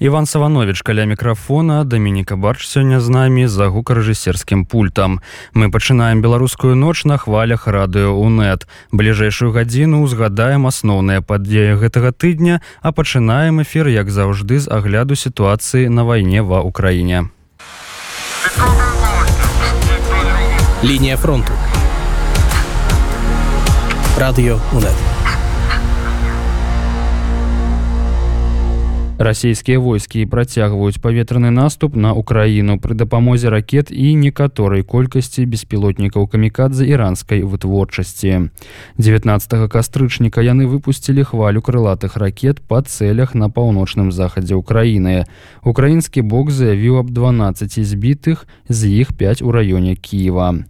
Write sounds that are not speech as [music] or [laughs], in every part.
Іван Саванович каля мікрафона Дамініка Барч сёння з намі за гукарэжысерскім пультам. Мы пачынаем беларускую ноч на хвалях радыё УНэт. Бліжэйшую гадзіну узгадаем асноўныя падзеі гэтага тыдня, а пачынаем эфір, як заўжды з агляду сітуацыі на вайне ва ўкраіне. Лінія фронту. Радыё УНэт. Расійскія войскі працягваюць паветраны наступ на украіну пры дапамозе ракет і некаторай колькасці беспілотнікаў камікадзе іранскай вытворчасці 19 кастрычніка яны выпусцілі хвалю крылатых ракет па цэлях на паўночным захадзе ўкраіны украінскі бок заявіў аб 12 збітых з іх 5 у раёне кіева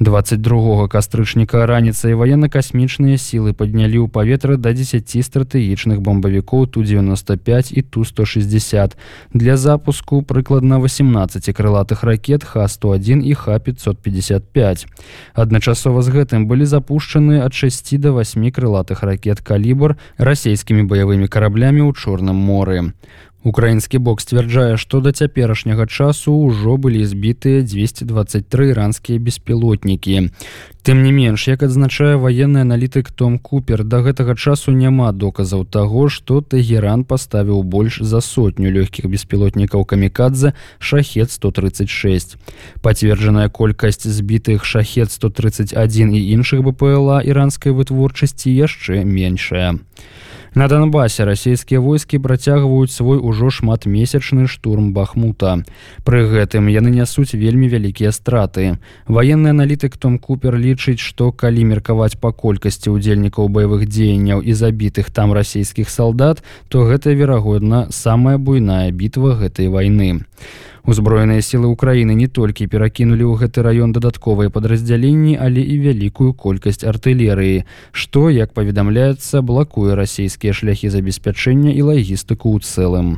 22 кастрычніка раніцай военно-касмічныя сілы паднялі ў паветра да 10 стратэгічных бомбавікоў ту 95 і ту-160 для запуску прыкладна 18 крылатых ракет х-101 і х-555. Адначасова з гэтым былі запушчаны ад 6 до 8 крылатых ракет калібр расійскімі баявымі караблямі ў чорным моры. Украінскі бок сцвярджае, што да цяперашняга часу ўжо былі збітыя 223 іранскія беспілотнікі. Тым не менш, як адзначае ваенны аналітык Том Купер, да гэтага часу няма доказаў таго, што Тегеран паставіў больш за сотню лёгкіх беспілотнікаў камікадзе шахет 136. Пацверджаная колькасць збітых шахет 131 і іншых БПЛА іранскай вытворчасці яшчэ меншая. На Донбасе расійскія войскі працягваюць свой ужо шматмесячны штурм бахмута. Пры гэтым яны нясуць вельмі вялікія страты. Ваенны аналітык Том Купер лічыць, што калі меркаваць па колькасці ўдзельнікаў баявых дзеянняў і забітых там расійскіх салдат, то гэта верагодна самая буйная бітва гэтай вайны. Узброеныя сілы ўкраіны не толькі перакінулі ў гэты раён дадатковыя падраздзяленні, але і вялікую колькасць артылерыі, што, як паведамляецца, блакуе расійскія шляхі забеспячэння і лагістыку ў цэлым.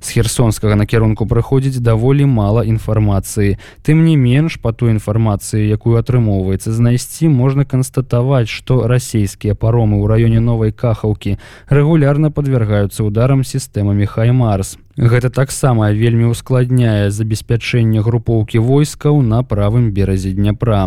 З херсонскага накірунку прыходзіць даволі мала інфармацыі. Тым не менш па той інфармацыі, якую атрымоўваецца знайсці, можна канстатаваць, што расійскія паромы ў раёне новай кахаўкі рэгулярна падвяргаюцца ударам сістэмамі хаймарс. Гэта таксама вельмі ускладняе забеспячэнне групоўкі войскаў на правым беразе дняпра.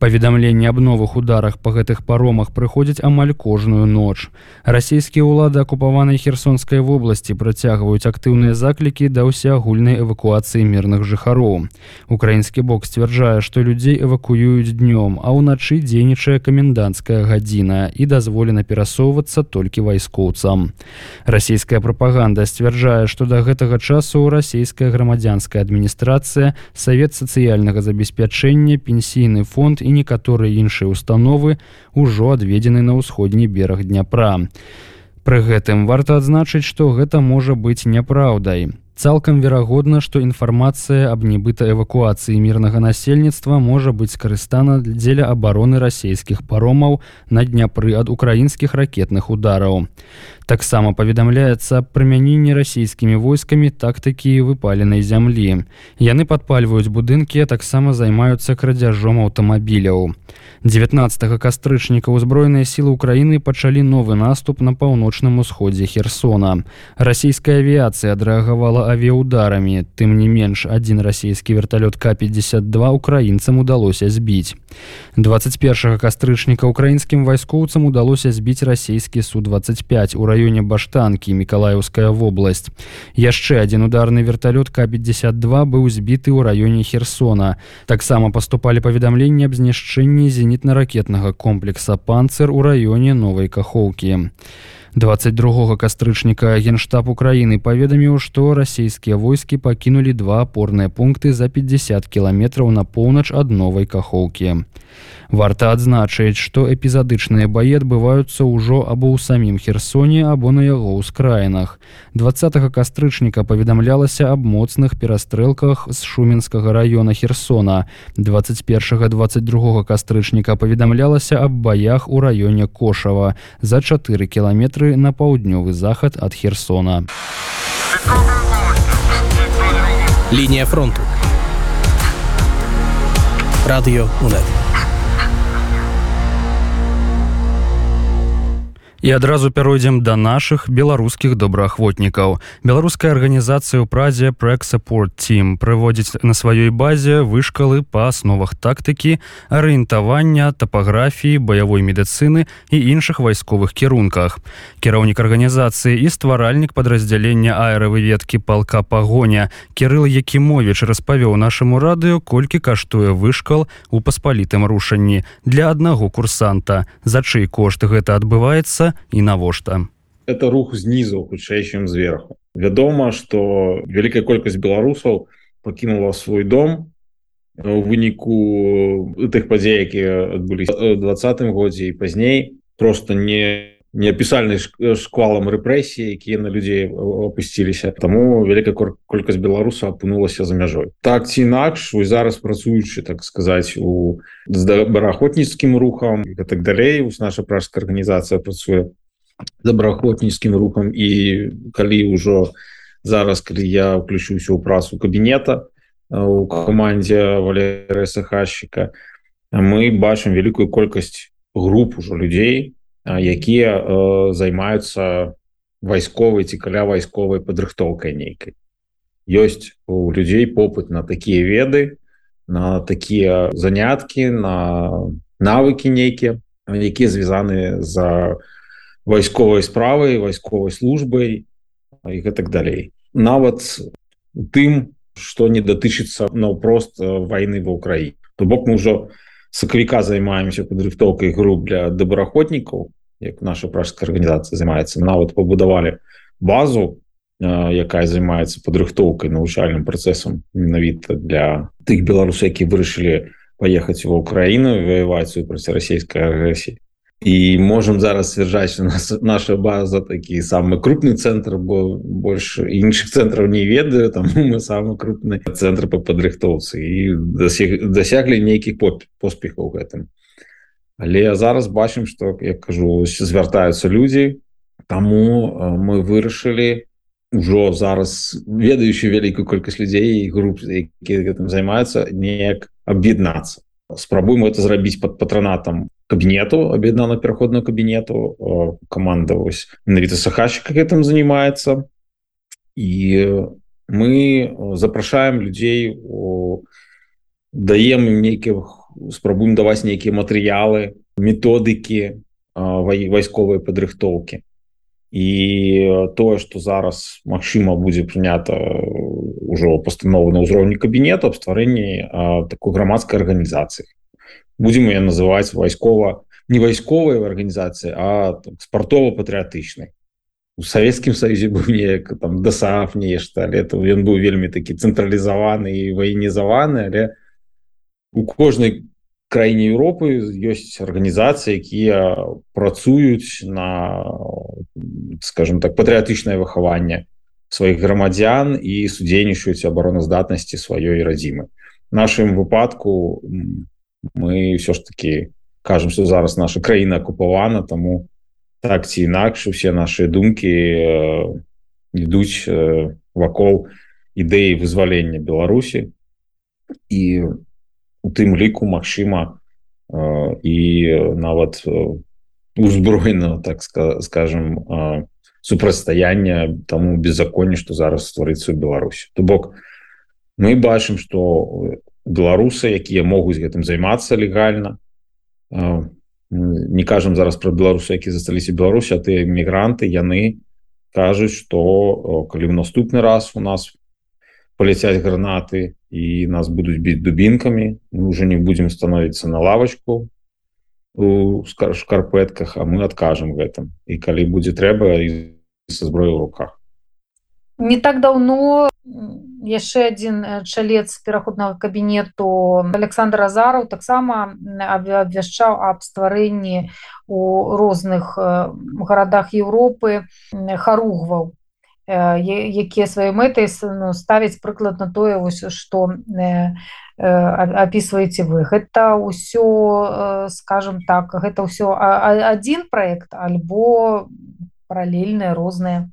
Паведамленне аб новых ударах па гэтых паромах прыходзяць амаль кожную ноч. Расійскія ўлады акупаванай херсонскай вобласці працягваюць актыўныя заклікі да ўсеагульнай эвакуацыі мірных жыхароў. Украінскі бок сцвярджае, што людзей эвакуююць днём, а ўначы дзейнічае каменданцкая гадзіна і дазволена перасоўвацца толькі вайскоўцам. Расійская прапаганда сцвярджае, што да гэтага часу расійская грамадзянская адміністрацыя, савет сацыяльнага забеспячэння, пенсійны фонд і і некаторыя іншыя установы ўжо адведзены на ўсходні бераг дняпра. Пры гэтым варта адзначыць, што гэта можа быць няпраўдай. Цалкам верагодна, што інфармацыя аб нібыта эвакуацыі мірнага насельніцтва можа быць скарыстана дзеля абароны расійскіх паромаў на дняпры ад украінскіх ракетных удараў. Таксама паведамляецца прымяненне расійскімі войскамі тактыкі выпаленай зямлі. Яны падпальваюць будынкі, а таксама займаюцца крадзяжом аўтамабіляў. 19 кастрычніка ўзброеныя сілы ўкраіны пачалі новы наступ на паўночным усходзе херсона. Расійская авіяцыя адрэагавала авіяударамі, тым не менш адзін расійскі верталёт К-52 украінцам удалося збіць. 21 кастрычніка украінскім вайскоўцам удалося збіць расійскі су-25 у раёне баштанкі мікалаеўская вобласць. Яшчэ адзін ударны верталёт К-52 быў збіты ў раёне херсона. Таксама паступалі паведамленні аб знішчэнні зенітна-ракетнага комплекса панцер у раёне новай кахоўкі. 22 кастрычніка генштаб Украіны паведаміў, што расійскія войскі пакінулі два апорныя пункты за 50 кіламетраў на поўнач ад новай кахоўкі. Варта адзначыць, што эпізадычныя баі адбываюцца ўжо або ў самім херсоне або на яго ўскраінах. 20 кастрычніка паведамлялася аб моцных перастрэлках з шуменскага раёна херсона. 21-22 кастрычніка паведамлялася аб баях у раёне кошава за 4 кілометры на паўднёвы захад ад Херсона. Лінія фронту. Радыё Унет. І адразу пяройдзем да нашых беларускіх добраахвотнікаў беларуская арганізацыя ў празе проект support team прыводзіць на сваёй базе вышкалы па асновах тактыкі арыентавання тапаграфіі баявой медыцыны і іншых вайсковых кірунках кіраўнік арганізацыі і стваральнік падраздзялення аэравыведкі палка пагоня кирилл якімович распавёў нашаму радыё колькі каштуе вышкал у паспалітым рушанні для аднаго курсанта. За чый кошт гэта адбываецца і навошта это рух знізу хутчэй чым зверху вядома что вялікая колькасць беларусаў пакінула свой дом. У выніку тых падзей якія адбыліся двадцатым годзе і пазней просто не неапісальны шквалам рэпрэсіі якія на людзей опусціліся таму вялікая колькасць беларуса апынулася за мяжой так ці інакш вы зараз працуючы так сказаць у добраахвотніцкім рухам і так далей ус наша пражская арганізацыя працуе добраахвотніцкім рухам і калі ўжо зараз калі я ўключуся ў працу кабінета у камандзе валерысахальщика мы бачым вялікую колькасць груп ужо людзей якія займаюцца вайсковай ці каля вайсковай падрыхтоўкай нейкай. Ёсць у людзей попыт на такія веды на такія заняткі на навыкі нейкія якія звязаны за вайсковай справай вайсковай службай і гэтак далей. Нават тым что не датычыцца наўпрост войны ва ўкраіне то бок мы ўжо у сакавіка займаемся падрыхтоўкай груп для добраахвотнікаў як наша пражская арганізацыя займаецца нават пабудавалі базу якая займаецца падрыхтоўкай навучальным працэсам менавіта для тых беларусаў які вырашылі паехаць ва ўкраіну ваяваць супраць расійскай агрэсіі і можем зараз сцвярджаць у нас [laughs] наша база такі самы крупны цэнтр бо больш іншых цэнтраў не ведаю там [laughs] мы самы крупны цэнтр по падрыхтоўцы і дасяглі нейкіх поспехаў гэтым але зараз бачым что я кажу звяртаюцца людзі таму мы вырашылі ужо зараз ведаючы вялікую колькасць людзей груп які гэтым займаюцца неяк аб'яднацца спрабуем это зрабіць под патронатам кабінету аб'яднана пераходного кабінету команда ось менавіта сахащика гэтым занимается. І мы запрашаем людзей даем нейкіх спрабуем даваць нейкія матэрыялы методыкі вайсковай падрыхтоўкі і тое что зараз Мачыма будзе прынята ўжо пастановы на ўзроўні кабінета аб стварэнні такой грамадскай арганізацыі будзем я называць вайскова не вайсковай арганізацыі а спартова-патрыятычнай у савецкім саюзе быў неяк там дасаф нешта але то ён быў вельмі такі цэнтралізаваны і ваенізаваны але у кожнай краіне Еўропы ёсць арганізацыі якія працуюць на скажем так патрыятычнае выхаванне сваіх грамадзян і судзейнічаюць абароназдатнасці сваёй радзімы нашым выпадку мы ўсё ж таки кажам что зараз наша краіна акупавана тому так ці інакш усе наши думкі э, ідуць э, вакол ідэі вызвалення Беларусі і у тым ліку Мачыма э, і нават узброена так скажем супрацьстаяння тому беззаконні что зараз стварыцца ў Беларусі то бок мы бачым что беларусы якія могуць гэтым займацца легальна. Не кажам зараз про беларусы які засталіся Беларусі ты мігранты яны кажуць что калі ў наступны раз у нас паляцяць гранаты і нас будуць біць дубінкамі мы уже не будемм становіцца на лавочку у шкарпэтках а мы адкажам гэтым. І калі будзе трэба са зброю ў руках. Не так давно яшчэ один чалец пераходнага кабінету александр азараў таксама абвяшчаў аб стварэнні у розных гарадах Еўропы харугваў якія свае мэтай ну, ставяць прыкладна тое вось што опісваеце вы. Гэта ўсё скажем так гэта ўсё один проект альбо паралельныя розныя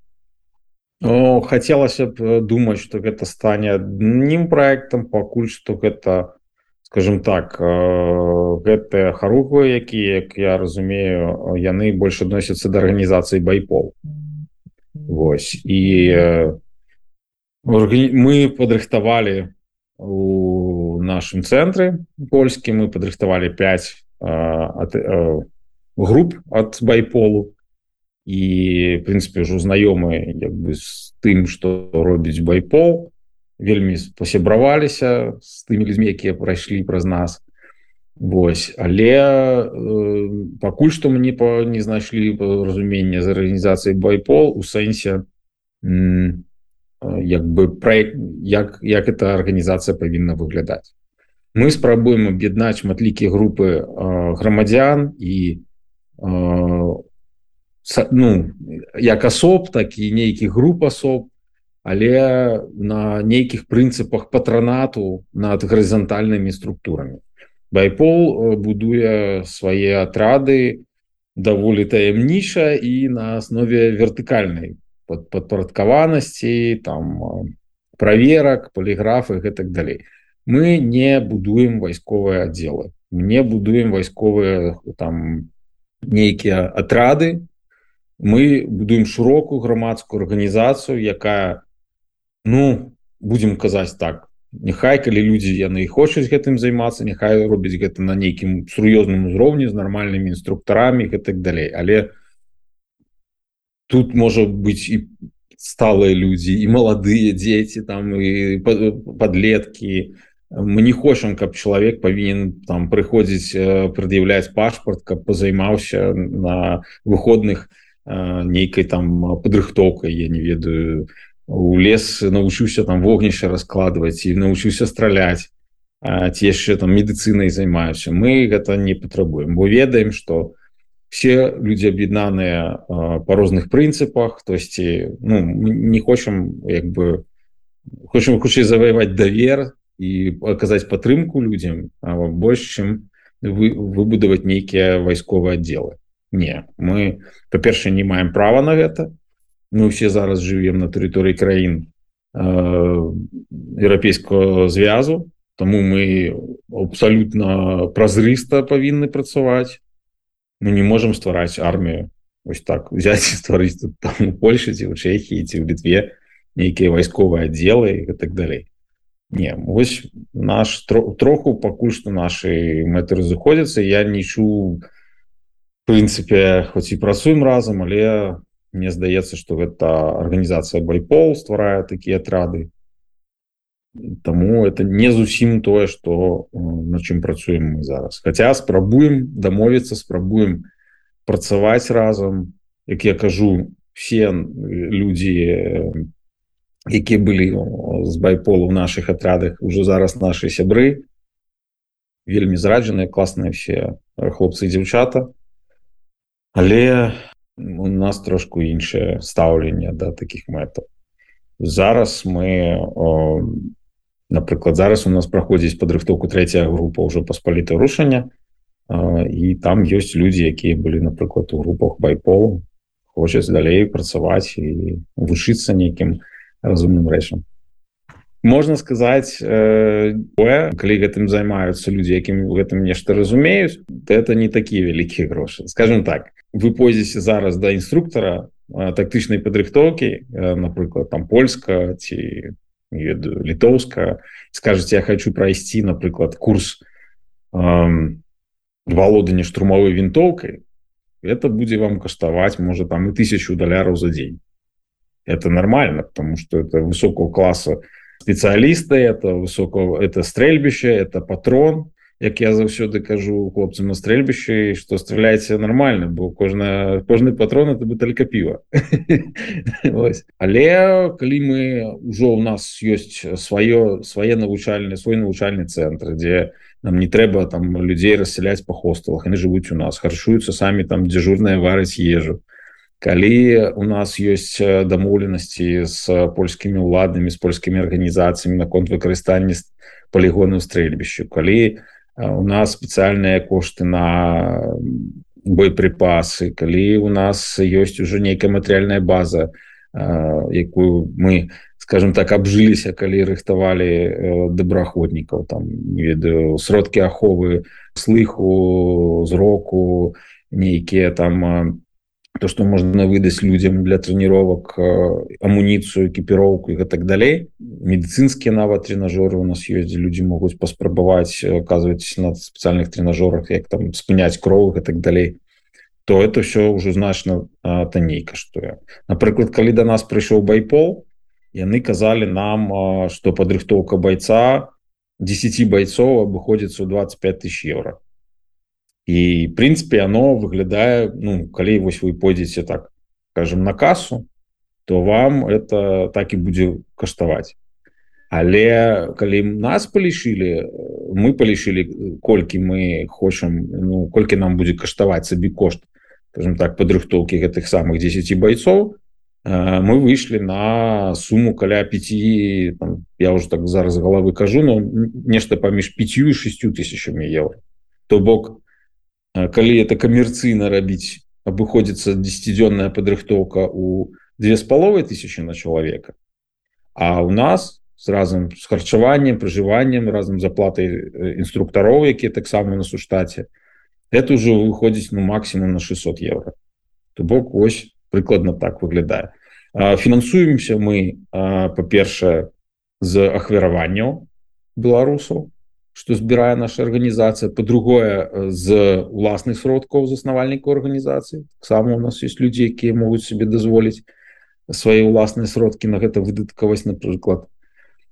О, хацелася б думаць што гэта стане адным проектам пакуль што гэта скажем так гэтыя харуквы якія як я разумею яны больш адносяцца да арганізацыі байпол. Вось. І мы падрыхтавалі у нашым цэнтры польскі мы падрыхтавалі 5 ад, груп ад байполу і прынпе ўжо знаёмы як бы з тым што робіць байпол вельмі пасябраваліся з тымі людзьмі якія прайшлі праз нас. Вось. Але э, пакуль што мне па не знайшлі разумення з арганізацыяй байпол у сэнсе як бы проект як як эта арганізацыя павінна выглядаць мы спрабуем аб'яднаць шматлікія групы грамадзян і ну як асоб так і нейкіх груп асоб але на нейкіх прынцыпах патранату над гарызантальнымі структурамі. Байпол будуе свае атрады даволі таямніша і на аснове вертыкальнай падпарадкаванасці там праверак поліграфы гэтак далей. Мы не будуем вайсковыя аддзелы. Не будуем вайсковыя там нейкія атрады мы будуем шырокую грамадскую арганізацыю якая ну будем казаць так няхай калі людзі яны хочуць гэтым займацца няхай робіць гэта на нейкім сур'ёзным узроўні з нармальнымі інструктарамі гэтак далей але тут можа быть і сталыя людзі і маладыя дзеці там і подлеткі мы не хочам каб чалавек павінен там прыходзіць прад'яўляць пашпарт каб пазаймаўся на выходных нейкай там падрыхтоўкай я не ведаю. У лес навучыўся там вогнішча раскладваць і навучыўся страляць ці яшчэ там медыцынай займаюся мы гэта не патрабуем бо ведаем что все люди аб'яднаныя по розных прынцыпах тосьці ну, не хочам як бы хочам хутчэй заваяваць давер і аказаць падтрымку людзям больш чым вы выбудаваць нейкія вайсковыя аддзелы не мы па-першае не маем права на гэта мы все зараз жывем на тэрыторыі краін еўрапейского звязу тому мы абсалютна празрыста павінны працаваць. Мы не можем ствараць армію. Ось так взять стварыць Польша ці ў Чехії ці ў літве нейкія вайсковыя аддзелы і так далей не ось наш троху пакуль што наши мэты разыходзяцца я не чу прынцыпе хоць і працуем разам але мне здаецца что гэта арганізацыя байпол стварае такія атрады Таму это не зусім тое, што на чым працуем мы зараз. Хаця спрабуем дамовіцца, спрабуем працаваць разам, як я кажу, все людзі, якія былі з байполу ў наших атрадах уже зараз наши сябры вельмі зраджаныя класныя все хлопцы і дзяўчата. Але у нас трошку іншае стаўленне да таких мэтаў. Зараз мы напрыклад зараз у нас праходзіць падрыхтоўку третья група ўжо паспаліта рушання і там ёсць людзі якія былі напрыклад у групах байпол хочуць далей працаваць і вучыцца нейкім разумным рэчам можна сказаць э, калі гэтым займаюцца людзі якім гэтым нешта разумеюць это не такія вялікія грошы скажем так вы пойдзеце зараз да інструктара тактычнай падрыхтоўкі напрыклад там польска ці літоўска скажете я хочу прайсці напрыклад курс эм, валодання штурмовой вінтоўкай это будзе вам каштаваць можа там і тысячу даляраў за дзень это нормально потому что это высокого класса спецыялісты это высокого это стрельбище это патрон як я заўсёды кажу хлопцам на стрельбішчы что стреляйте нормально бо кожна кожны патрон это буталька піва [laughs] але калі мы ўжо у нас ёсць сваё свае навучальны свой навучальны цэнтр дзе нам не трэба там людзей рассяляць по хостелах они жывуць у нас харчуюцца самі там дзяжурная варыць ежу калі у нас ёсць дамоўленасці з польскімі ўладнымі з польскімі арганізацыямі наконт выкарыстання полігону стрельбішчу калі у у нас спецыяльныя кошты на боеприпасы. Калі у нас ёсць уже нейкая матэрыяльная база якую мы скажем так абжыліся калі рыхтавалі добраахвотнікаў там ведаю сродкі аховы слыху зроку нейкія там то что можна выдаць людям для тренировок амуніцыю экіпіроўку і так далей медыцынскія нават тренажоры у нас ёсць людзі могуць паспрабаваць оказывать на спецыяльных тренажорах як там спыняць кровых і так далей то это все ўжо значна танней каштуе напрыклад калі до нас прыйшоў байпол яны казалі нам что падрыхтоўка бойца 10 байцоў абыходзіцца ў 25 тысяч евро і прынцыпе оно выглядае ну калі вось вы пойдзеце так скажем на касу то вам это так і будзе каштаваць. Але калі нас палішылі мы палішылі колькі мы хочам ну колькі нам будзе каштаваць сабе кошт скажем так падрыхтоўкі гэтых самых 10 байцоў мы выйшлі на суму каля 5 там, я уже так зараз головы кажу но нешта паміж 5 і 6 тысячами евро то бок калі это камерцыйна рабіць абыходзіцца десятидзённая падрыхтоўка у две з паловай тысячи на чалавека а у нас с разам с харчаваннем прыжываннем разам заплатай інструктароў якія таксама на суштаце это уже выходзіць ну максимум на 600 евро. То бок ось прыкладна так выглядае фінансуемся мы па-першае з ахвяраванняў беларусаў что збірае наша арганізацыя по-другое з уласных сродкаў заснавальнікаў арганізацыі сам у нас есть людзі якія могуць себе дазволіць свае ўласныя сродкі на гэта выдаткаваць напрыклад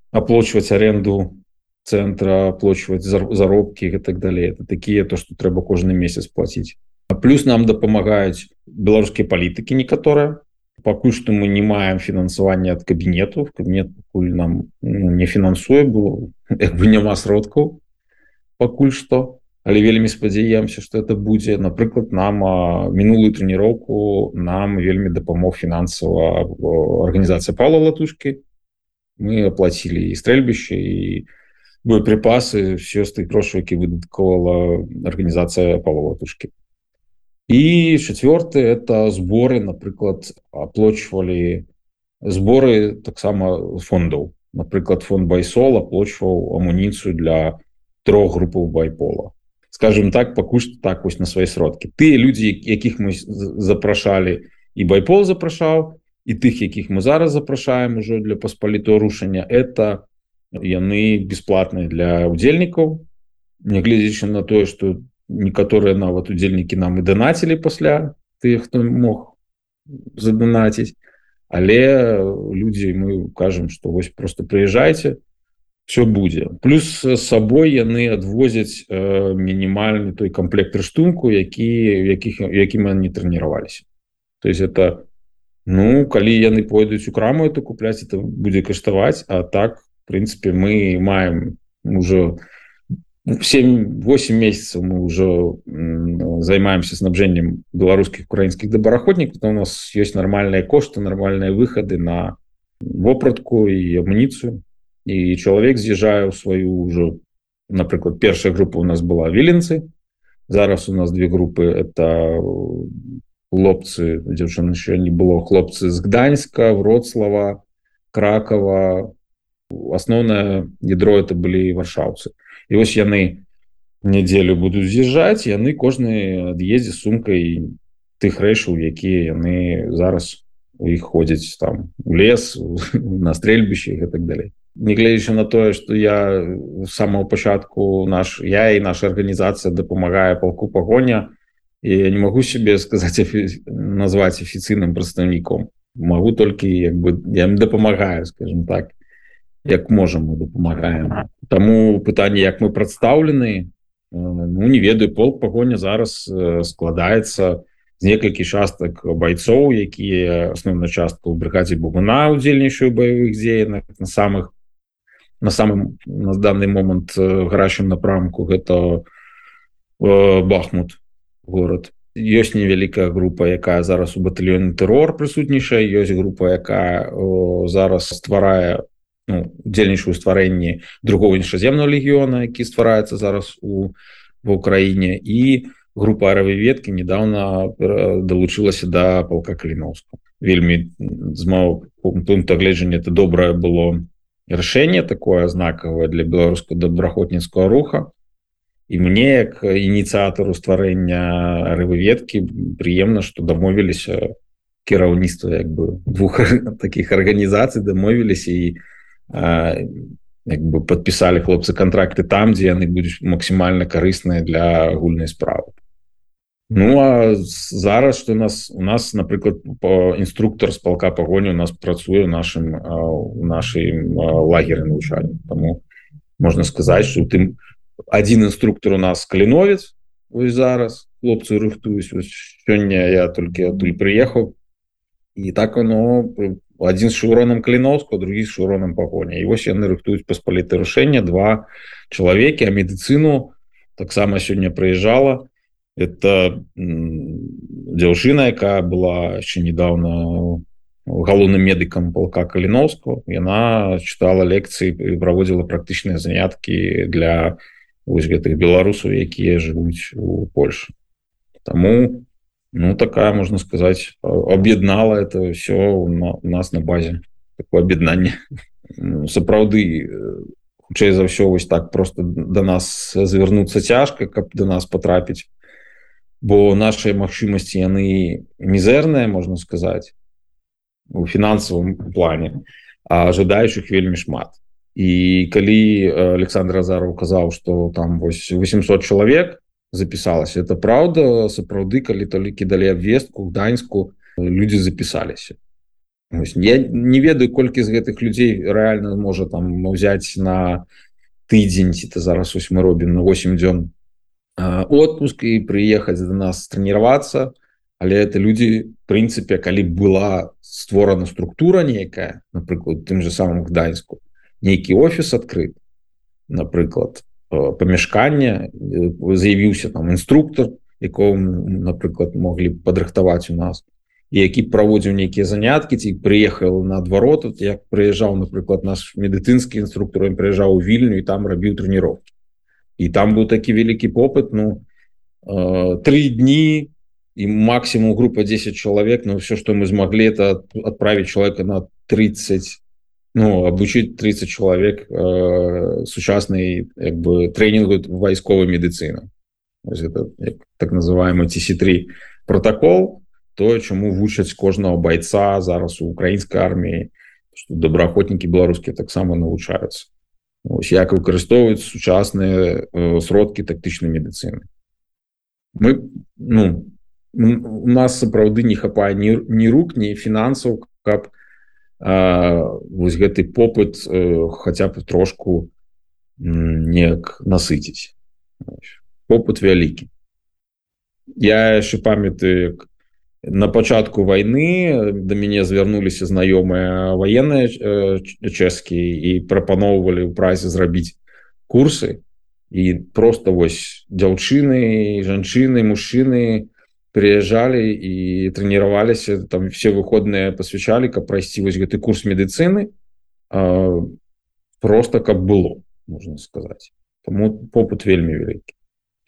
аплочваць аренду цэнтра аплочваць заробкі і так далее. Это такія то что трэба кожны месяц платіць а плюс нам дапамагаюць беларускія палітыкі некаторыя пакуль что мы не маем фінансавання ад кабінету в кабінет пакуль нам ну, не фінансуе было бы няма сродкаў пакуль что але вельмі спадзяемся что это будзе напрыклад нам мінулую трэніроўку нам вельмі дапамог фінансава арганізацыя пала латушки мы оплатілі і стрэльбіще і боеприпасы все з тых грошай які выдаткавала арганізацыя пала латушки і четверты это зборы напрыклад аплочвалі зборы таксама фондаў напрыклад фонд байсол аплочваў амуніцыю для трох групаў байпола. Скажем так пакуль што так вось на свае сродкі ты людзі якіх мы запрашалі і байпол запрашаў і тых якіх мы зараз запрашаем ужо для паспалітого рушання это яны бесплатныя для удзельнікаў нягледзячы на тое что некаторыя нават удзельнікі нам і данацілі пасля тых хто мог заданаціць але людзі мы кажам что вось просто прыязджайце все будзе плюс с сабой яны адвозяць э, мінімальны той комплект рыштунку які якіх якім они трэніраваліся то есть это ну калі яны пойдуць у краму это купляць это будзе каштаваць а так прынцыпе мы маем уже у 7-8 месяцев мы уже займаемся снабжением беларускіх украінскіх добраахвотніков у нас есть нормальные кошты нормальные выходы на вопратку и амуніцыю і чалавек з'язджае ў сваю ўжо напрыклад першая група у нас была віленцы зараз у нас две групы это хлопцы дзяўчын еще не было хлопцы з гданьска вроцлава кракова. Асноўнае ядро это былі варшаўцы і вось яны нядзелю будуць з'язджаць яны кожны ад'ездзе сумкай тых рэчаў якія яны зараз у іх ходзяць там у лес [laughs] на стрельбіще і так далей. Негледзячы на тое что я самого пачатку наш я і наша арганізацыя дапамагае палку пагоня і я не могу себе сказаць афі... назваць афіцыйным прадстаўніком. Могу толькі як бы я дапамагаю скажем так як можам мы дапамагаем. Таму пытанне як мы прадстаўлены ну не ведаю полк пагоня зараз складаецца з некалькі частак байцоў якія асноўна частку ў брыгадзе бугуна удзельнічаю баявых дзеянак на самых на самым на данный момант гарачым напрамку гэта бахмут город ёсць невялікая група якая зараз у батальёне тэрор прысутнічае ёсць група якая зараз стварае ну, удзельнічаю стварэнні другого іншаземного легіёна які ствараецца зараз у в Украіне. І група аравы веткі недавно далучылася да палка каліновска. Вельмі з мого пункта гледжання это добрае было рашэнне такое знакавае для беларускаго добраахвотніцкого руха. І мне як ініцыятару стварэння рывыветкі прыемна што дамовіліся кіраўніцтва як бы двух [laughs] таких арганізацый дамовіліся і як бы подпісалі хлопцы контракты там дзе яны будуць максімальна карысныя для агульнай справы. Ну а зараз что нас у нас напрыклад по інструктор з палка пагоні у нас працуе нашим нашай лагеры навучання тому можна сказаць что тым один інструктор у нас каліновец ось зараз хлопцы рыхтуюсь сёння я толькі адтуль прыехаў. І так оно один з шуроном каліновска другі з шуроном пагоня і вось яны рыхтуюць паспаліты рашэння два чалавекі а медыцыну таксама сёння прыязджала это дзяўчына якая была яшчэ недавно галоўным медыкам полка каліновска яна чытала лекцыі праводзіла практычныя заняткі для вось гэтых беларусаў якія жывуць у Польше Таму ну такая можна сказаць аб'яднала это все у нас на базе. Такое аб'яднанне сапраўды хутчэй за ўсё вось так просто до нас завярнуцца цяжка каб до нас потрапіць бо наши магчымасці яны мізэрныя можна сказаць у фінансавым плане а жадаючых вельмі шмат. І калі Александр азаров казаў что там вось 800 чалавек запісалася это праўда сапраўды калі толькі далі абвестку даньску людзі запісаліся я не ведаю колькі з гэтых людзей реально можа там взять на тыдзень ці ты зараз ось мы робім на 8 дзён отпуск і прыехаць до нас тренироваться. Але это люди прынцыпе калі была створана структура нейкая напрыклад тым же самым гданьску нейкі офіс адкрыт напрыклад памяшкання заявіўся там інструктор якого напрыклад могли падрыхтаваць у нас які праводзіў нейкія заняткі ці прыехал наадварот як прыязджаў напрыклад наш медыцынскі інструктор прыязджаў у вільню і там рабіў трэніровки і там быў такі вялікі попыт ну э, три дні і максимум група 10 чалавек но все что мы змаглі это отправить человека на 30 ну обучить 30 чалавек э, сучаснай як бы тренингу вайсковой медыцыны так называемый tc3 протокол то чаму вучаць кожного бойца зараз у украінскай арміі добраахвотнікі беларускія таксама навучаюцца ось як выкарыстоўваюць сучасныя э, сродкі тактычнай медыцыны мы ну у нас сапраўды не хапае ні, ні рук ні фінансаў каб вось гэты попыт э, хаця б трошку неяк насыціць попыт вялікі. Я яшчэ памятаю як на пачатку войны до мяне звярнуліся знаёмыя военные чэшскі і прапаноўвалі ў празе зрабіць курсы. І просто вось дзяўчыны жанчыны мужчыны приезжалі і тренироваліся там все выходныя посвящалі каб прайсці вось гэты курс медыцыны просто каб было можна сказаць тому попыт вельмі вялікі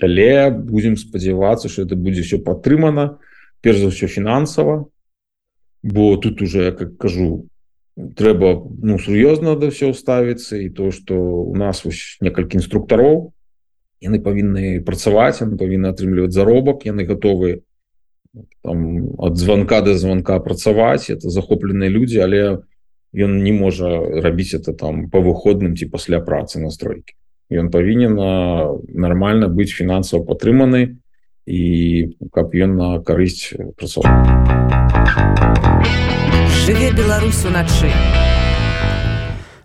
але будемм спадзявацца что это будзе все падтрымана то перш за ўсё фінансава бо тут уже как кажу трэба ну сур'ёзна да все ставіцца і то что у нас некалькі інструктароў яны павінны працаваць яны павінны атрымліваць заробак яны готовы ад звонка до звонка працаваць это захопленыя людзі але ён не можа рабіць это там по выходным ці пасля працы настройки ён павінен нормально быць фінансава падтрыманы і каб ён на карысць працаваў. Жыве беларусу начы. А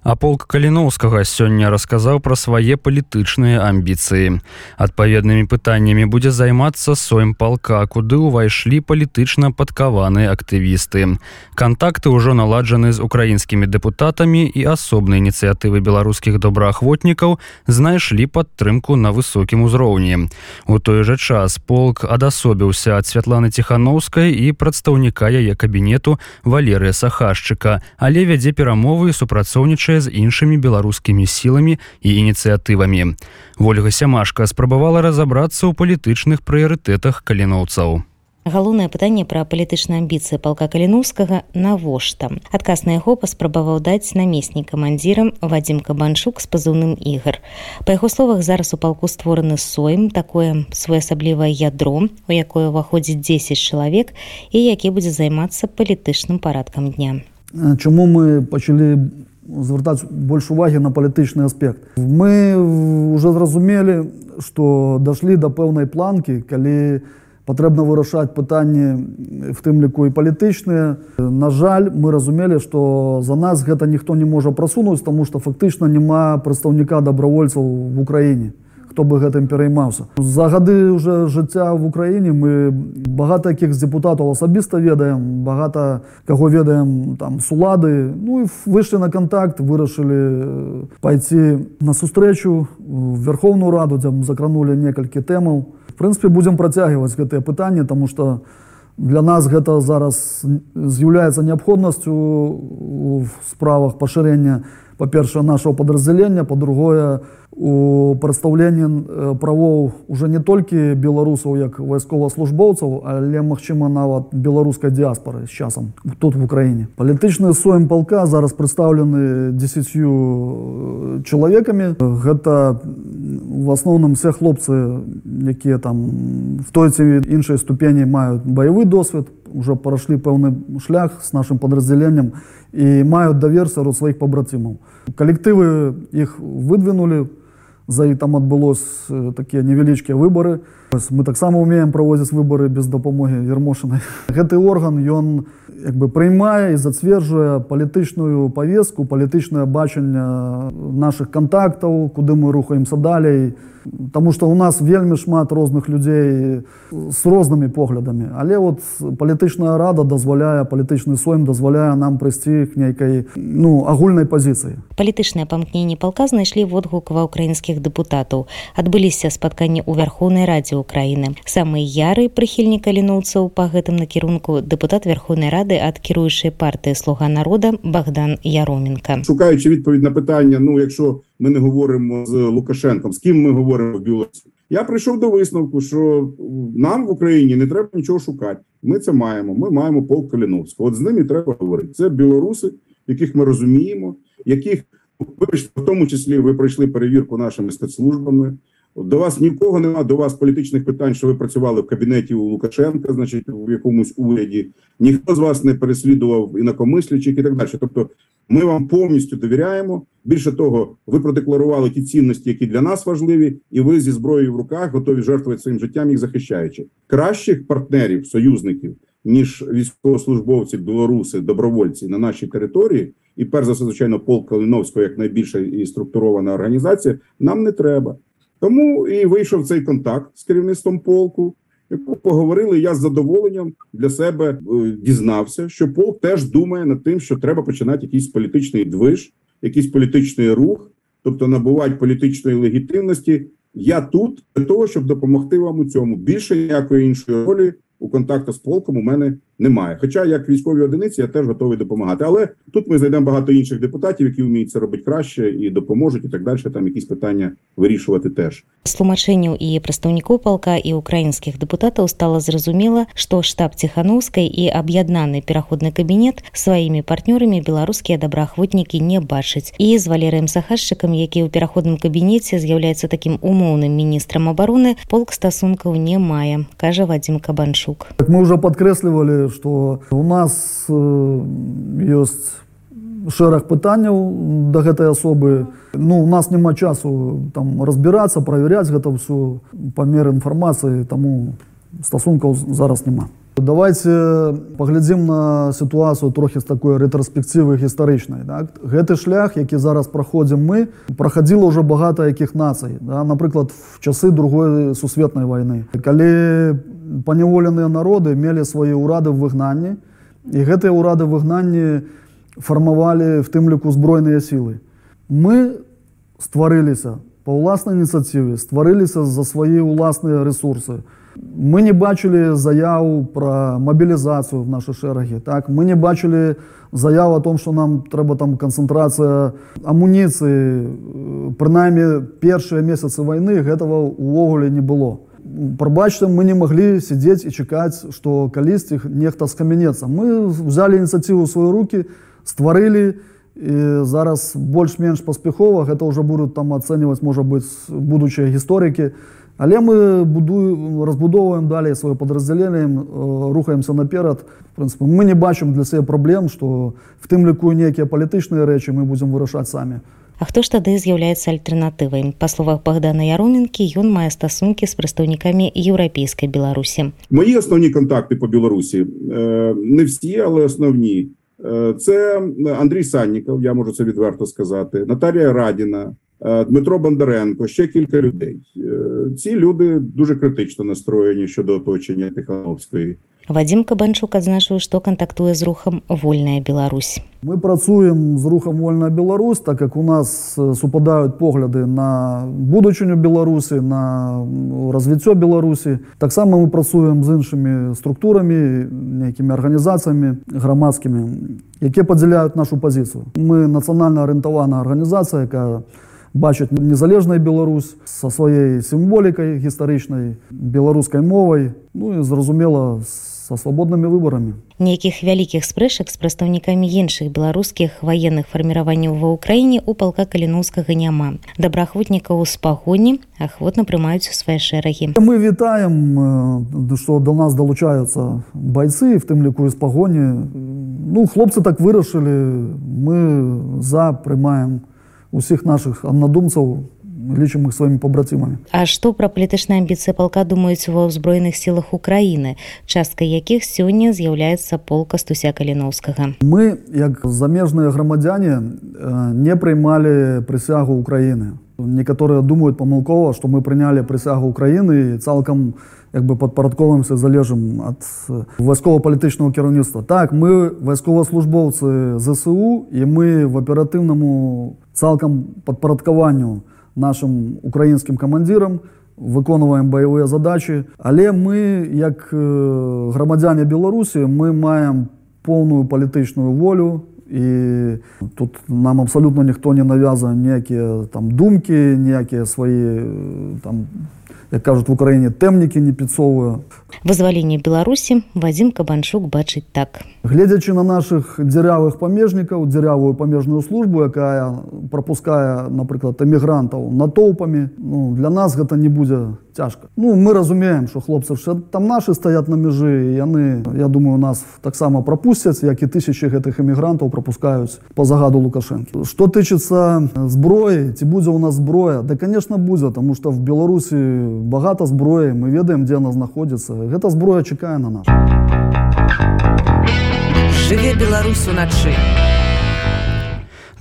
полк каліноўскага сёння расказаў пра свае палітычныя амбіцыі. Адпаведнымі пытаннямі будзе займацца соем палка, куды ўвайшлі палітычна падкаваныя актывісты. Кантакты ўжо наладжаны з украінскімі дэпутатамі і асобнай ініцыятывы беларускіх добраахвотнікаў знайшлі падтрымку на высокім узроўні. У той жа час полк адасобіўся ад святланы ціханаўскай і прадстаўніка яе кабінету Валерыя Сахашчыка, але вядзе перамовы супрацоўнічае сутнічае з іншымі беларускімі сіламі і ініцыятывамі. Вольга сямашка спрабавала разаобрацца ў палітычных прыярытэтах каліноўцаў. галоўнае пытанне пра палітычныя амбіцыі палка каліновскага навошта адказ на яго паспрабаваў даць намеснік камандзірам вадзім кабанчук з пазыўным ігар па яго словах зараз у палку створаны соем такое своеасаблівае ядро у якое ўваходзіць 10 чалавек і які будзе займацца палітычным парадкам дня чаму мы пачалі звяртаць больш увагі на палітычны аспект. Мы уже зразумелі что дашлі да пэўнай планкі калі патрэбна вырашаць пытанні в тым ліку і палітычныя на жаль мы разумелі что за нас гэта ніхто не можа прасунуць тому что фактычна няма прадстаўніка добровольцаў в украіне хто бы гэтым пераймаўся. За гады уже жыцця в украіне мы багата якіх з депутатаў асабіста ведаем багата каго ведаем там с улады. Ну і выйшлі на контакт вырашылі пайти на сустрэчу верховную раду дзе закранули некалькі тэмаў. В прынпе будзем працягваць гэтые пытанні тому что для нас гэта зараз з'яўляецца неабходнасцю в справах пашырення па-першае нашего подраздзялення по-другое у прадстаўленні правоў уже не толькі беларусаў як вайсковаслужбоўцаў але магчыма нават беларускай дыаспоры з часам тут в украіне. Палітычны соем палка зараз прадстаўлены десятью э, чалавекамі. Гэта в асноўным все хлопцы якія там в той ці іншай ступені маюць баявы досвед уже парашлі пэўны шлях с нашим подраздзяленнем і маюць давер сярод сваіх пабрацімаў калектывы іх выдвинули у за і там адбылось такія невялічкія выбары мы таксама умеем праводзіць выбары без дапамогі ермошанай гэты [laughs] орган ён як бы прыймае і зацверджвае палітычную павеску палітычнае бачанне наших контактаў куды мы рухаемся далей Таму што ў нас вельмі шмат розных людзей з рознымі поглядамі. Але вот палітычная рада дазваляе палітычны соем дазваляе нам прыйсці к нейкай ну, агульнай пазіцыі. Палітычныя памкненні палка знайшлі водгук ва ўкраінскіх дэпутатаў. Адбыліся спатканні ў вярхоўнай радзе ўкраіны. Самы яры прыхільнік каліноўцаў па гэтым накірунку дэпутат верхоўнай рады ад кіруючай партыі слуга народа Богдан Яроменко. Шукаючы відповідь на пытанне, ну якщо ми не говоримо з Лукашенком, з ким ми говоримо в Білорусі. Я прийшов до висновку, що нам в Україні не треба нічого шукати. Ми це маємо. Ми маємо полк Каліновського. От з ними треба говорити. Це білоруси, яких ми розуміємо, яких вибачте, в тому числі ви пройшли перевірку нашими спецслужбами. До вас нікого нема, до вас політичних питань, що ви працювали в кабінеті у Лукашенка, значить, в якомусь уряді. Ніхто з вас не переслідував інакомислячих і так далі. Тобто, ми вам повністю довіряємо. Більше того, ви продекларували ті цінності, які для нас важливі, і ви зі зброєю в руках готові жертвувати своїм життям, їх захищаючи кращих партнерів, союзників ніж військовослужбовці, білоруси, добровольці на нашій території, і перш за все, звичайно, полк Калиновського як найбільша і структурована організація, нам не треба. Тому і вийшов цей контакт з керівництвом полку. Яку поговорили, я з задоволенням для себе е, дізнався, що полк теж думає над тим, що треба починати якийсь політичний движ, якийсь політичний рух, тобто набувати політичної легітимності. Я тут для того, щоб допомогти вам у цьому. Більше ніякої іншої ролі у контакту з полком у мене немає. Хоча як військові одиниці я теж готовий допомагати. Але тут ми знайдемо багато інших депутатів, які вміють це робити краще і допоможуть, і так далі. Там якісь питання вирішувати теж. З тлумачэнняў і прадстаўнікоў палка і украінскіх дэпутатаў стала зразумела, што штаб ціханаўскай і аб'яднаны пераходны кабінет сваімі партнёрамі беларускія добраахвотнікі не бачаць. І з валерыем сахашчыкам, які ў пераходным кабінеце з'яўляецца такім умоўным міністрам обороны, полк стасункаў не мае, кажа Вадзім Кабанчук. Так мы уже падкрэслівалі, што у нас ёсць шэраг пытанняў да гэтай асобы. Ну у нас няма часу там разбірацца, праверяць гэта ўсё памер інфармацыі, таму стасункаў зараз няма. Давайте паглядзім на сітуацыю трохі з такой рэтраспектывы гістарычнай. Так? Гэты шлях, які зараз праходзім мы, прахадзіла ўжо багата якіх нацый. Да? Напрыклад, в часы другой сусветнай вайны. Калі паняволеныя народы мелі свае ўрады ў выгнанні і гэтыя ўрады выгнанні фармавалі в тым ліку збройныя сілы. Мы стварыліся па ўласнай ініцыятыве, стварыліся за свае ўласныя ресурсы. Мы не бачылі заяву пра мабілізацыю в нашы шэрагі. Так? Мы не бачылі заяву о том, што нам трэба там канцэнтрацыя амуніцыі. Прынамі першыя месяцы вайны гэтага ўвогуле не было прабачце мы не маглі сядзець і чакаць што калісьці нехта скамянецца мы взяли ініцыятыву свае руки стварылі і зараз больш-менш паспяхова гэта ўжо будуць там ацэньваць можа быць будучыя гісторыкі але мы будую разбудоўваем далей сваё падраздзяленнем рухаемся наперад прынцыпе мы не бачым для сябе праблем што в тым ліку нейкія палітычныя рэчы мы будзем вырашаць самі А хто ж тады з'яўляецца альтэрнатывай па словах богдана яроменкі ён мае стасункі з прадстаўнікамі еўрапейскай беларусі мої основні контакти по білорусі не всі але основні це андрій санніков я можу це відверто сказати наталія радіна Дмитро Бондаренко, ще кілька людей. Ці люди дуже критично настроєні щодо оточення Тихановської. Вадим Кабанчук адзначыў, што кантактуе з рухам вольная Беларусь. Мы працуем з рухам вольная Беларусь, так як у нас супадаюць погляды на будучыню Беларусі, на развіццё Беларусі. Таксама мы працуем з іншымі структурамі, нейкімі арганізацыямі грамадскімі, якія падзяляюць нашу пазіцыю. Мы нацыянальна арыентаваная арганізацыя, якая бачыць незалежная Беларусь са сваёй сімволікай гістарычнай беларускай мовай ну і зразумела са свабоднымі выбарамі нейкіх вялікіх спрэчак з прадстаўнікамі іншых беларускіх ваенных фарміраванняў ва ўкраіне у палка каліноўскага няма добраахвотнікаў з пагоні ахвотна прымаюць у свае шэрагі мы вітаем што да нас далучаюцца байцы в тым ліку з пагоні ну хлопцы так вырашылі мы за прымаем у усіх наших аднадумцаў лічым их сваімі пабрацімамі А што пра палітычныя амбіцыі палка думаюць ва ўзброеных сілах Украіны часткай якіх сёння з'яўляецца полка стуся каліноўскага мы як замежныя грамадзяне не прыймалі прысягу Украіны. Некаторыя думаюць памылкова што мы прынялі прысягу Украіны цалкам як бы падпарадковымся залежым ад вайскова-палітычнага кіраўніцтва. Так мы вайскова-службоўцы ЗСУ і мы в аператыўнаму цалкам падпарадкаванню нашим украінскім камандзірам выконваем баявыя задачи але мы як грамадзяне беларусі мы маем поўную палітычную волю. І тут нам абсалютна ніхто не навяза ніякія там думкі ніякія свае там як кажуць в украіне тэмнікі не піцовую вызваленне беларусі вадзім кабанчук бачыць так. Гледзячы на наших дзірявых памежнікаў дзірявую памежную службу якая пропускае напрыклад эмігрантаў натоўпамі ну, для нас гэта не будзе цяжка ну мы разумеем что хлопцы там наши стаят на мяжы яны я думаю нас таксама пропусцяць як і тысячи гэтых эмігрантаў пропускаюць по загаду лукашэнкі что тычыцца зброі ці будзе у нас зброя? Да конечно будзе тому что в беларусі багата зброі мы ведаем дзе она знаходзіцца гэта зброя чакае на нас. Жыве беларус уначы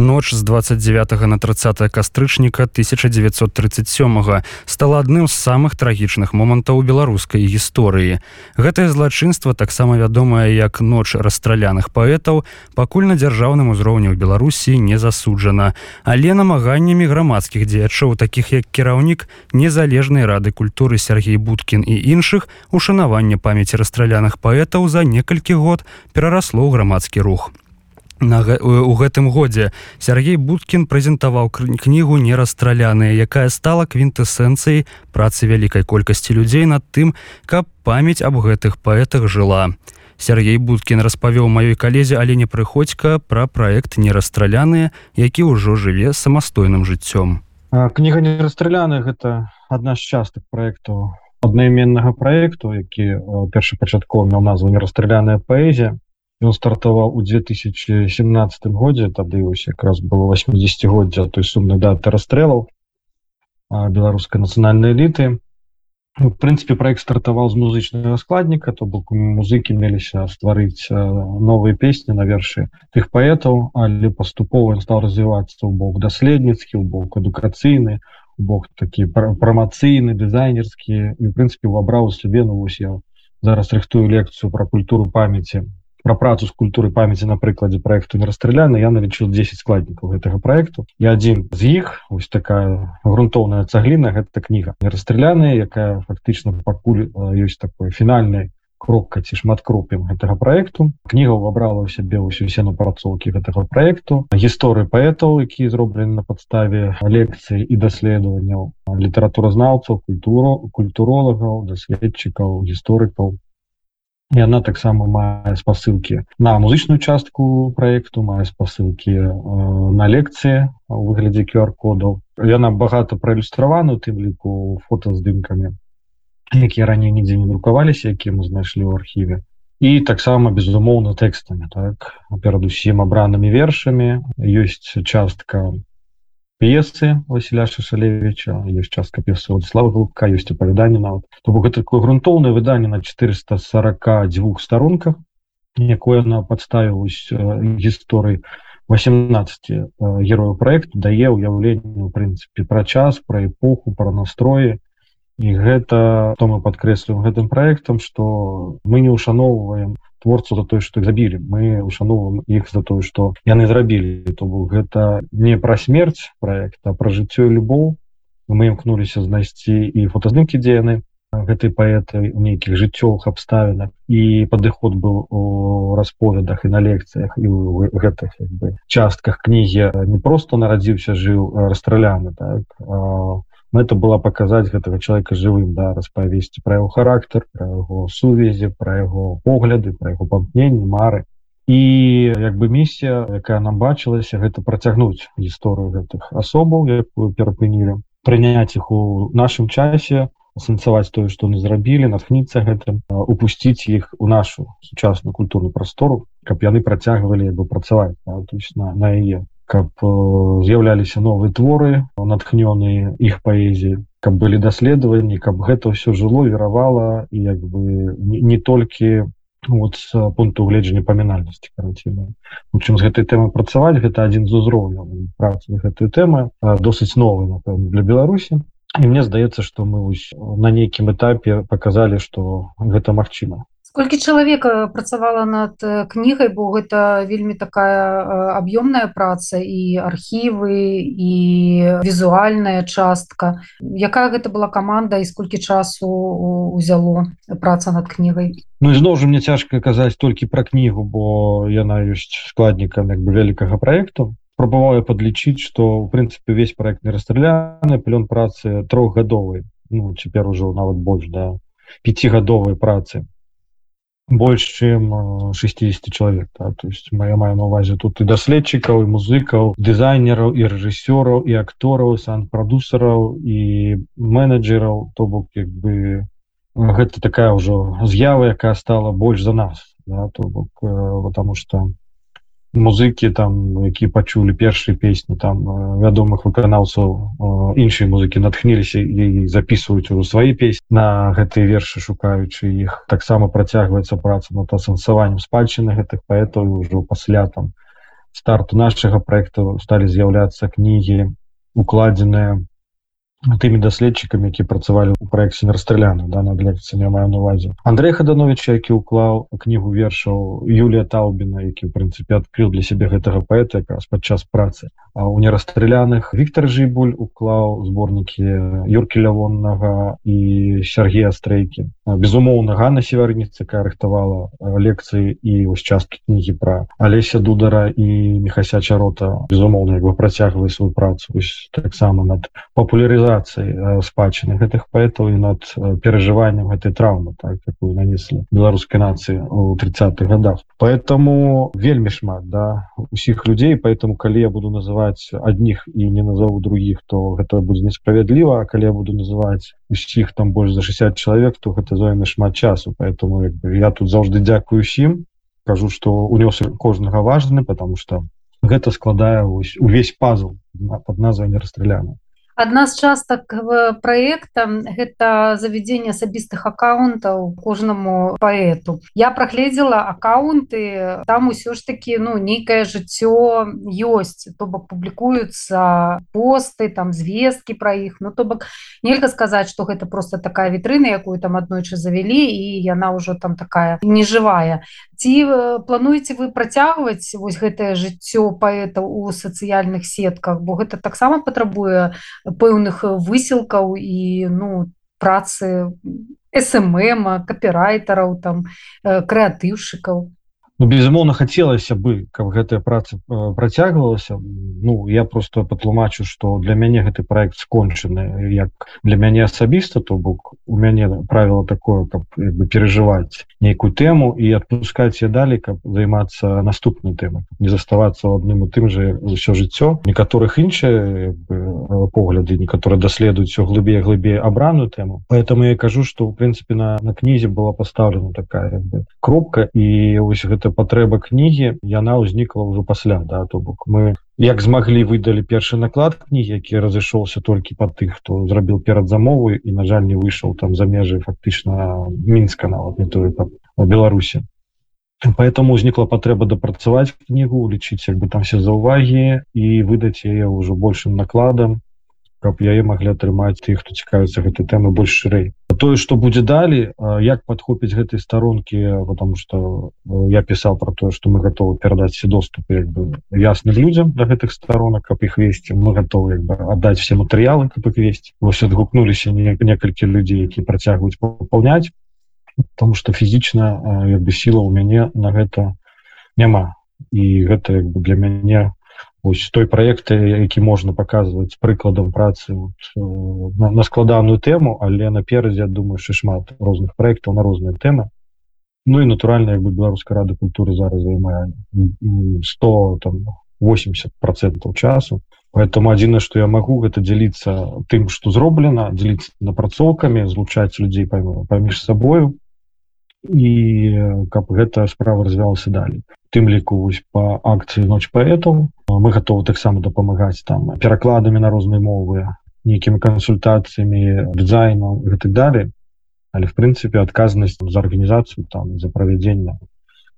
ноч з 29 на 30 кастрычніка 1937 стала адным з самых трагічных момантаў беларускай гісторыі. Гэтае злачынства таксама вядомае як ноч расстраляных паэтаў пакуль на дзяржаўным узроўні ў беларусі не засуджана. Але намаганнямі грамадскіх дзеячоў такіх як кіраўнік незалежнай рады культуры Сергей будкін і іншых ушанавання памяці расстраляных паэтаў за некалькі год перарасло ў грамадскі рух На, у гэтым годзе Сергей Будкін прэзентаваў кнігу нерасстраляная, якая стала квінтэсэнцыяй працы вялікай колькасці людзей над тым, каб памяць аб гэтых паэтах жыла. Сергей Будкін распавёў маёй калезе Алене прыходзька пра праект нерасстраляная, які ўжо жыве самастойным жыццём. Кніга нерасстраляная гэта адна з частак праекту аднайменнага праекту, які першапачаткова меў назву нерасстраляная паэзія ён стартаваў у 2017 годзе тады вось якраз было 80годдзя той сумнай даты расстрэлаў беларускай нацыянальнай эліты ну, в прынцыпе проект стартаваў з музычнага складніка то бок музыкі меліся стварыць новыя песні на вершы тых паэтаў але паступова ён стаў развівацца ў бок даследніцкі у бок адукацыйны бок такі прамацыйны дызайнерскі і в прынцыпе увабраў сябе ну вось я зараз рыхтую лекцыю пра культуру памяці про працу з культуры памяці на прыкладзе проекту не расстраляна я налічыў 10 складнікаў гэтага проекту і адзін з іх ось такая грунтоўная цагліна гэта кніга не расстраляная якая фактычна пакуль ёсць такой фінальнай кропка ці шматкропем гэтага проекту кніга ўвабрала ў сябе ўсё усе напрацоўкі гэтага проекту гісторыі паэтаў які зроблены на падставе лекцыі і даследаванняў літаратуразнаўцаў культуру культуролагаў даследчыкаў гісторыкаў яна таксама мае спасылкі на музычную частку проекту мае спасылкі э, на лекцыі у выглядзе qr-кодаў яна багата праілюстравана тым ліку фото здымкамі якія раней нідзе не друкаваліся якія мы знайшлі ў архіве. І таксама безумоўна тэкстамі так? Перадусім абранымі вершамі. Ёсць частка п'есы Васіля шашалевича ёсць частка п'есы слава глубка ёсць апавяданне нават то бок гэта такое грунтоўнае выданне на 442 старонках якое на падставілась гісторыі 18 герояў проекту дае ўяўленне у прынцыпе пра час пра эпоху пра настроі і гэта то мы падкрэслюем гэтым проектам что мы не ушаноўваем творцу за тое что забілі. Мы ушаноўваем іх за тое что яны зрабілі. То бок гэта не пра смерць проекта пра жыццё любоў. Мы імкнуліся знайсці і фотаздымкі дзе яны гэтай паэты у нейкіх жыццёвых абставінах. І падыход быў у расповедах і на лекцыях і ў гэтых бы частках кнігі. Не просто нарадзіўся жыў расстраляны так а мэта была паказаць гэтага чалавека жывым да распавесці пра яго характар пра яго сувязі пра яго погляды пра яго памкненні мары. І як бы місія якая нам бачылася гэта працягнуць гісторыю гэтых асобаў якую перапынілі. Прыняць іх у нашым часе сэнсаваць тое што мы зрабілі натхніцца гэтым упусціць іх у нашу сучасную культурную прастору каб яны працягвалі бы працаваць на, на, на яе каб з'яўляліся новыя творы натхнёныя іх паэзіі каб былі даследаванні каб гэта ўсё жыло веравала і як бы не, не толькі вот с пункту гледжання памінальнасці караціна у чым з гэтай тэмы працаваць гэта адзін з узроўняў працы гэтую тэмы досыць новы напэўна для беларусі. І мне здаецца што мы на нейкім этапе паказалі што гэта магчыма колькі чалавек працавала над кнігай бо гэта вельмі такая аб'ёмная праца і архівы і візуальная частка. Якая гэта была каманда і сколькі часу узяло праца над кнігай Ну ізноў жа мне цяжка казаць толькі пра кнігу бо яна ёсць складнікам як бы вялікага проекту спрабаваю падлічыць што в прынцыпе увесь проект не расстраляны плён працы трохгадовы ну цяпер ужо нават больш да пяцігадовай працы больш чым 60 чалавек да? то есть моя маю на увазе тут і даследчыкаў і музыкаў дызайнераў і рэжысёраў і актораў сан-прадусараў і менеджераў то бок як бы гэта такая ўжо з'ява якая стала больш за нас да? то бок потому что музыкі там які пачулі першыя песні там вядомых выканаўцаў іншыя музыкі натхніліся і записываюць ужо свае песні на гэтыя вершы шукаючы іх таксама працягваецца праца над асэнсаваннем спадчыны гэтых паэтаў. Ўжо пасля там старту нашага проекту сталі з'яўляцца кнігі укладзеныя тымі даследчыкамі які працавалі ў праекце расстраляну да над лекцыямі маю на увазе Андрей хаданович які ўклаў кнігу вершаў Юлія Таўбіна які в прынцыпе адкрыў для сябе гэтага паэта якраз падчас працы у нерасстраляных Віктор жібуль уклаў зборнікі юркі лявоннага і Сергея стрейкі. Безумоўна Ганна севарніца якая рыхтавала лекцыі і вось часткі кнігі пра алеся дудара і мехася чарота безумоўна як бы працягвае сваю працу таксама над папулярыза арганізацыі спадчыны гэтых паэтаў і над перажываннем гэтай траўмы так такую нанеслі беларускай нацыі у 30-х годах поэтому вельмі шмат да усіх людзей поэтому калі я буду называть адних і не назову других то гэта будзе несправядліва. Калі я буду называть усіх там больш за 60 чалавек то гэта зойме шмат часу. Поэтому бы, я тут заўжды дзякую усім. Кажу что унёс кожнага важны потому что гэта складае увесь пазл под назвай не расстраляна адна з частак проекта гэта завядзенне асабістых аккаунтаў кожнаму паэту. Я прагледзела аккаунты там усё ж таки ну нейкае жыццё ёсць. То бок публікуюцца посты там звесткі пра іх. Ну то бок нельга сказаць что гэта просто такая вітрына якую там аднойчы завялі і яна ўжо там такая нежывая. Ці плануеце вы працягваць вось гэтае жыццё паэтаў у сацыяльных сетках? Бо гэта таксама патрабуе пэўных высілкаў і ну працы смм капірайтараў там крэатыўшчыкаў Ну, безумоўна хацелася бы каб гэтая праца э, працягвалася Ну я просто патлумачу что для мяне гэты проект скончаны як для мяне асабіста то бок у мяне правило такое каб бы переживаць нейкую тэму і отпускаць я далей каб займацца наступнай тэмай не заставацца ў адным і тым же ўсё жыццё некаторых іншыя погляды некаторы даследуюць все глыбей глыбей абраную тэму поэтому я кажу что в прынцыпе на на кнізе была поставлена такая кропка. І ось гэта патрэба кнігі яна ўзнікла ўжо пасля да то бок. Мы як змаглі выдалі першы наклад кнігі які разышоўся толькі па тых хто зрабіў перад замовы і на жаль не выйшаў там за межы фактычна мінска нават не тое у беларусі. Поэтому узнікла патрэба дапрацаваць кнігу лічыць як бы там все заўвагі і выдаць яе ўжо большим накладам каб яе маглі атрымаць тых хто цікавіцца гэтай тэмы больш шырэй тое что будзе далі як подхопіць гэтай старонкі потому что я писал про тое что мы готовы перадаць все доступы бы ясным людям до гэтых сторонок каб их весці. Мы готовы бы отдать все матэрыялы каб их весці. Вось адгукнуліся некалькі людзей які працягваюць папаўняць потому что фізічна як бы сила у мяне на гэта няма. І гэта як бы для мяне ось той проект які можна показваць прыкладам працы вот, на, на складаную тэму але наперадзе думаю що шмат розных проектаў на розныя тэмы Ну і натуральна бы беларуская рада культуры зараз займае 100 там 80 процентов часу. Поэтому адзіна что я могу гэта дзяліцца тым что зроблена дзеліць напрацоўкамі злучаць людзей паміж сабою і каб гэта справа развялася далей тым ліку вось по акцыі ноч паэтаў мы готовы таксама дапамагаць там перакладамі на розныя мовы нейкімі кансультацыямі дызайном і так далее але в прынцыпе адказнасць за арганізацыю там за правядзення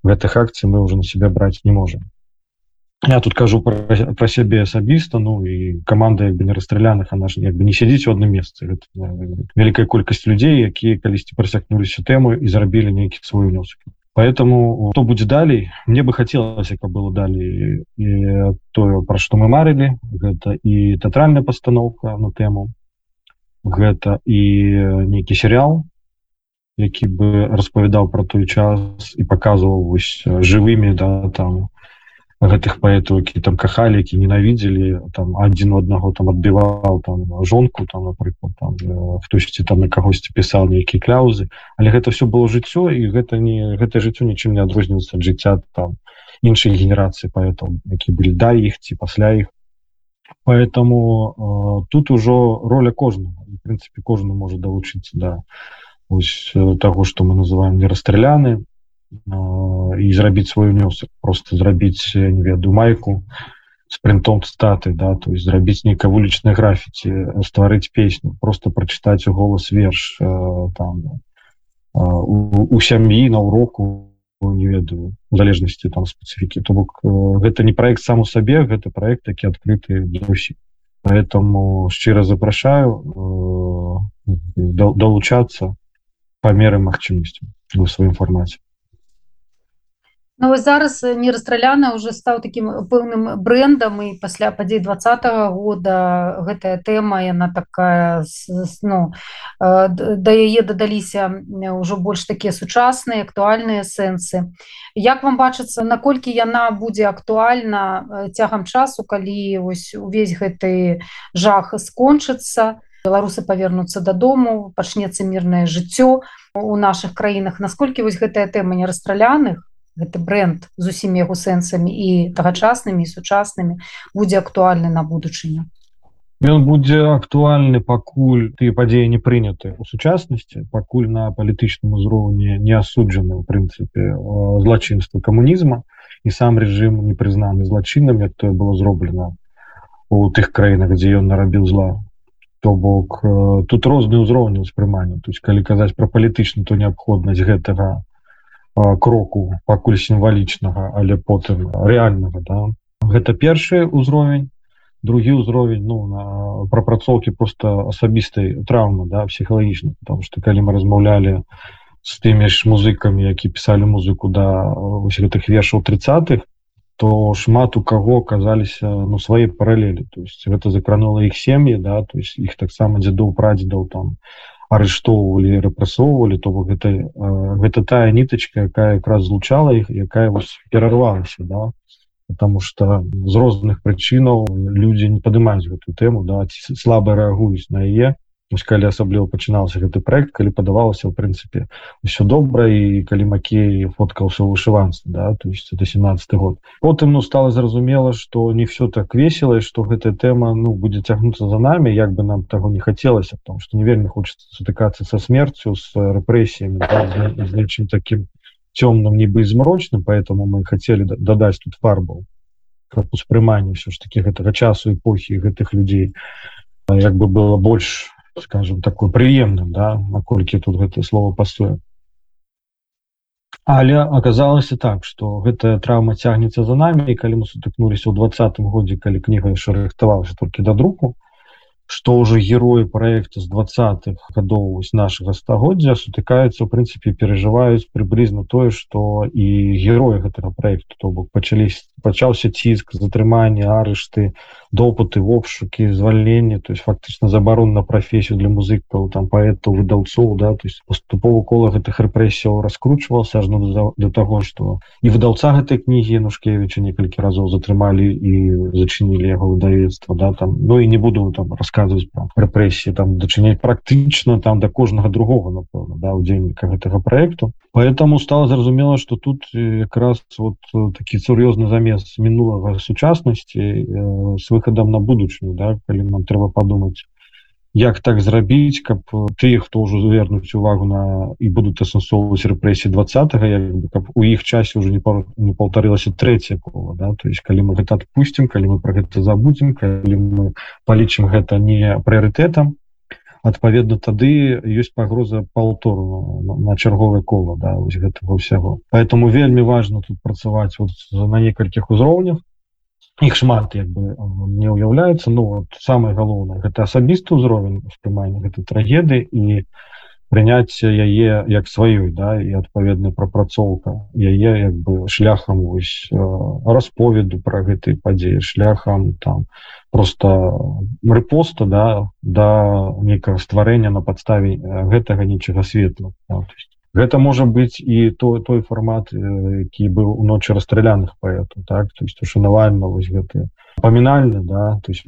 гэтых акцый мы уже на себя браць не можем я тут кажу про, про сябе асабіста ну і команда як бы не расстраляных она ж як бы не сядзіць у одном месцы. Вялікая колькасць людзей якія калісьці прасякнуліся тэму і зрабілі нейкі свой унёсак поэтому то будзе далей мне бы хотелось каб было далей і тое про что мы марылі гэта і тэатральная пастановка на тэму гэта і нейкі серыял які бы распавядаў про той час і показываў вось жывымі да там гэтых паэтаў які там кахалі які ненавідзелі там адзін у аднаго там адбіваў там жонку там напрыклад там хтосьці там на кагосьці пісаў нейкія кляузы. Але гэта все было жыццё і гэта не гэта жыццё нічым не адрозніваецца ад жыцця там іншай генерацыі паэтаў які былі да іх ці пасля іх. Поэтому э, тут ужо роля кожнага. Прынцыпе кожны можа далучыцца да таго что мы называем не расстраляны і зрабіць свой унёсак просто зрабіць не веду майку с принтом статы да то есть зрабіць нейкае вулічнай графіці стварыць песню просто прочытаць у голас верш э, там э, у, у сям'і на уроку не ведаю залежнасці там спецыфікі то бок э, гэта не проект сам у сабе гэта проект які адкрыты для усіх поэтому шчыра запрашаю долучацца по меры магчымасцю в сваім фармаце Ну, вось зараз не расстраляна уже стаў таким пэўным брендам і пасля падзей двадцатого года гэтая тэма яна такая ну, да яе дадаліся ўжо больш такія сучасныя актуальныя сэнсы Як вам бачыцца наколькі яна будзе актуальна цягам часу калі вось увесь гэты жах скончыцца беларусы павернуцца дадому пачнецца мірнае жыццё у наших краінах? Насколькі вось гэтая тэма не расстраляных гэты бренд з усімі яго сэнсамі і тагачаснымі і сучаснымі будзе актуальны на будучыню. Ён будзе актуальны пакуль тыя падзеі не прыняты у сучаснасці пакуль на палітычным узроўні не асуджаны у прынцыпе злачынства камунізма і сам рэжым не прызнаны злачынам як тое было зроблена у тых краінах дзе ён нарабіў зла. То бок тут розныя ўзроўні ўспрымання. Есть калі казаць пра палітычна то неабходнасць гэтага кроку пакуль сімвалічнага але потым рэальнага да? гэта першы ўзровень. Другі ўзровень ну на прапрацоўкі просто асабістай траўмы да псіхалагічна потому что калі мы размаўлялі з тымі ж музыкамі які пісалі музыку да ось гэтых вершаў тридцатых то шмат у каго казаліся ну свае паралелі. То есть гэта закранула іх сем'і да то есть іх таксама дзедоў прадзедаў там арыштоўвалі рэпрасоўвалі то гэта гэта тая нітачка якая якраз злучала іх якая вось перарвалася да? Потому что з розных прычынаў людзі не падымаюць гэтую тэму да слаба рэагуюць на яе калі асабліва пачынаўся гэты проект калі падавалася в прынцыпе ўсё добра і калі макей фоткаўся вышыванцы да то есть это 17 год. Потым ну стало зразумела что не все так весело что гэтая тэма ну будет цягнуцца за нами як бы нам таго не хацелася потому что не вельмі хочется сутыкацца со смерцю с рэпрэсіями да, з нечым таким цёмным нібы змрочным поэтому мы хотели дадаць тут фарбаў успрыманне все ж таки гэтага часу эпохі гэтых людзей як бы было больш скажем такой прыемным да наколькі тут гэтае слово пастое але оказалася так что гэтая траўма цягнецца за нами і калі мы сутыкнуліся ў двадцатым годзе калі кніга яшчэ рыхтавалася толькі да друку что уже герои проекта с 20-х годов нашего стагоддзя сутыкаются в принципе переживаюць приблизно тое что и герои гэтага проекта то бок пачались пачаўся ціск затрымання арышты допыты в обшукі звальнення то есть фактычна забарон на профессию для музыкаў там поэтаў выдаўцоў да то есть поступова кола гэтых рэпрэсіяў раскручвался ажно для, того что і выдаўца гэтай кнігі нушкевича некалькі разоў затрымалі і зачынілі яго выдавецтва да там. Ну і не буду там рассказывать про рэпрэсіі там дачыняць практычна там да кожнага другого напэўна да удзельніка гэтага проекту поэтому стало зразумела что тут якраз вот такі сур'ёзны замес мінулага сучаснасці э, с выходам на будучыню да калі нам трэба подумать як так зрабіць каб тыя хто ўжо завернуць увагу на і будуць асэнсоўваць рэпрэсіі двадцатого каб у іх часе уже не пар... не паўтарылася третья кола да? То есть калі мы гэта отпустим калі мы про гэта забудзем калі мы палічым гэта не прыярытэтам адпаведна тады ёсць пагроза паўтору на, на чарговае кола да гэтага ўсяго. Поэтому вельмі важно тут працаваць вот на некалькіх узроўнях. Іх шмат як бы не ўяўляецца. Ну вот самое галоўнае гэта асабісты ўзровень успрымання гэтай трагеды і прыняць яе як сваёй да і адпаведная прапрацоўка яе як бы шляхам вось расповеду про гэтый падзеі шляхам там просто рэпоста да да некага стварэння на падставе гэтага нечага светла. Да, гэта можа быць і то той фармат які быў уночы расстраляных паэту так? То есть ушанавальна вось гэты памінальны да то есть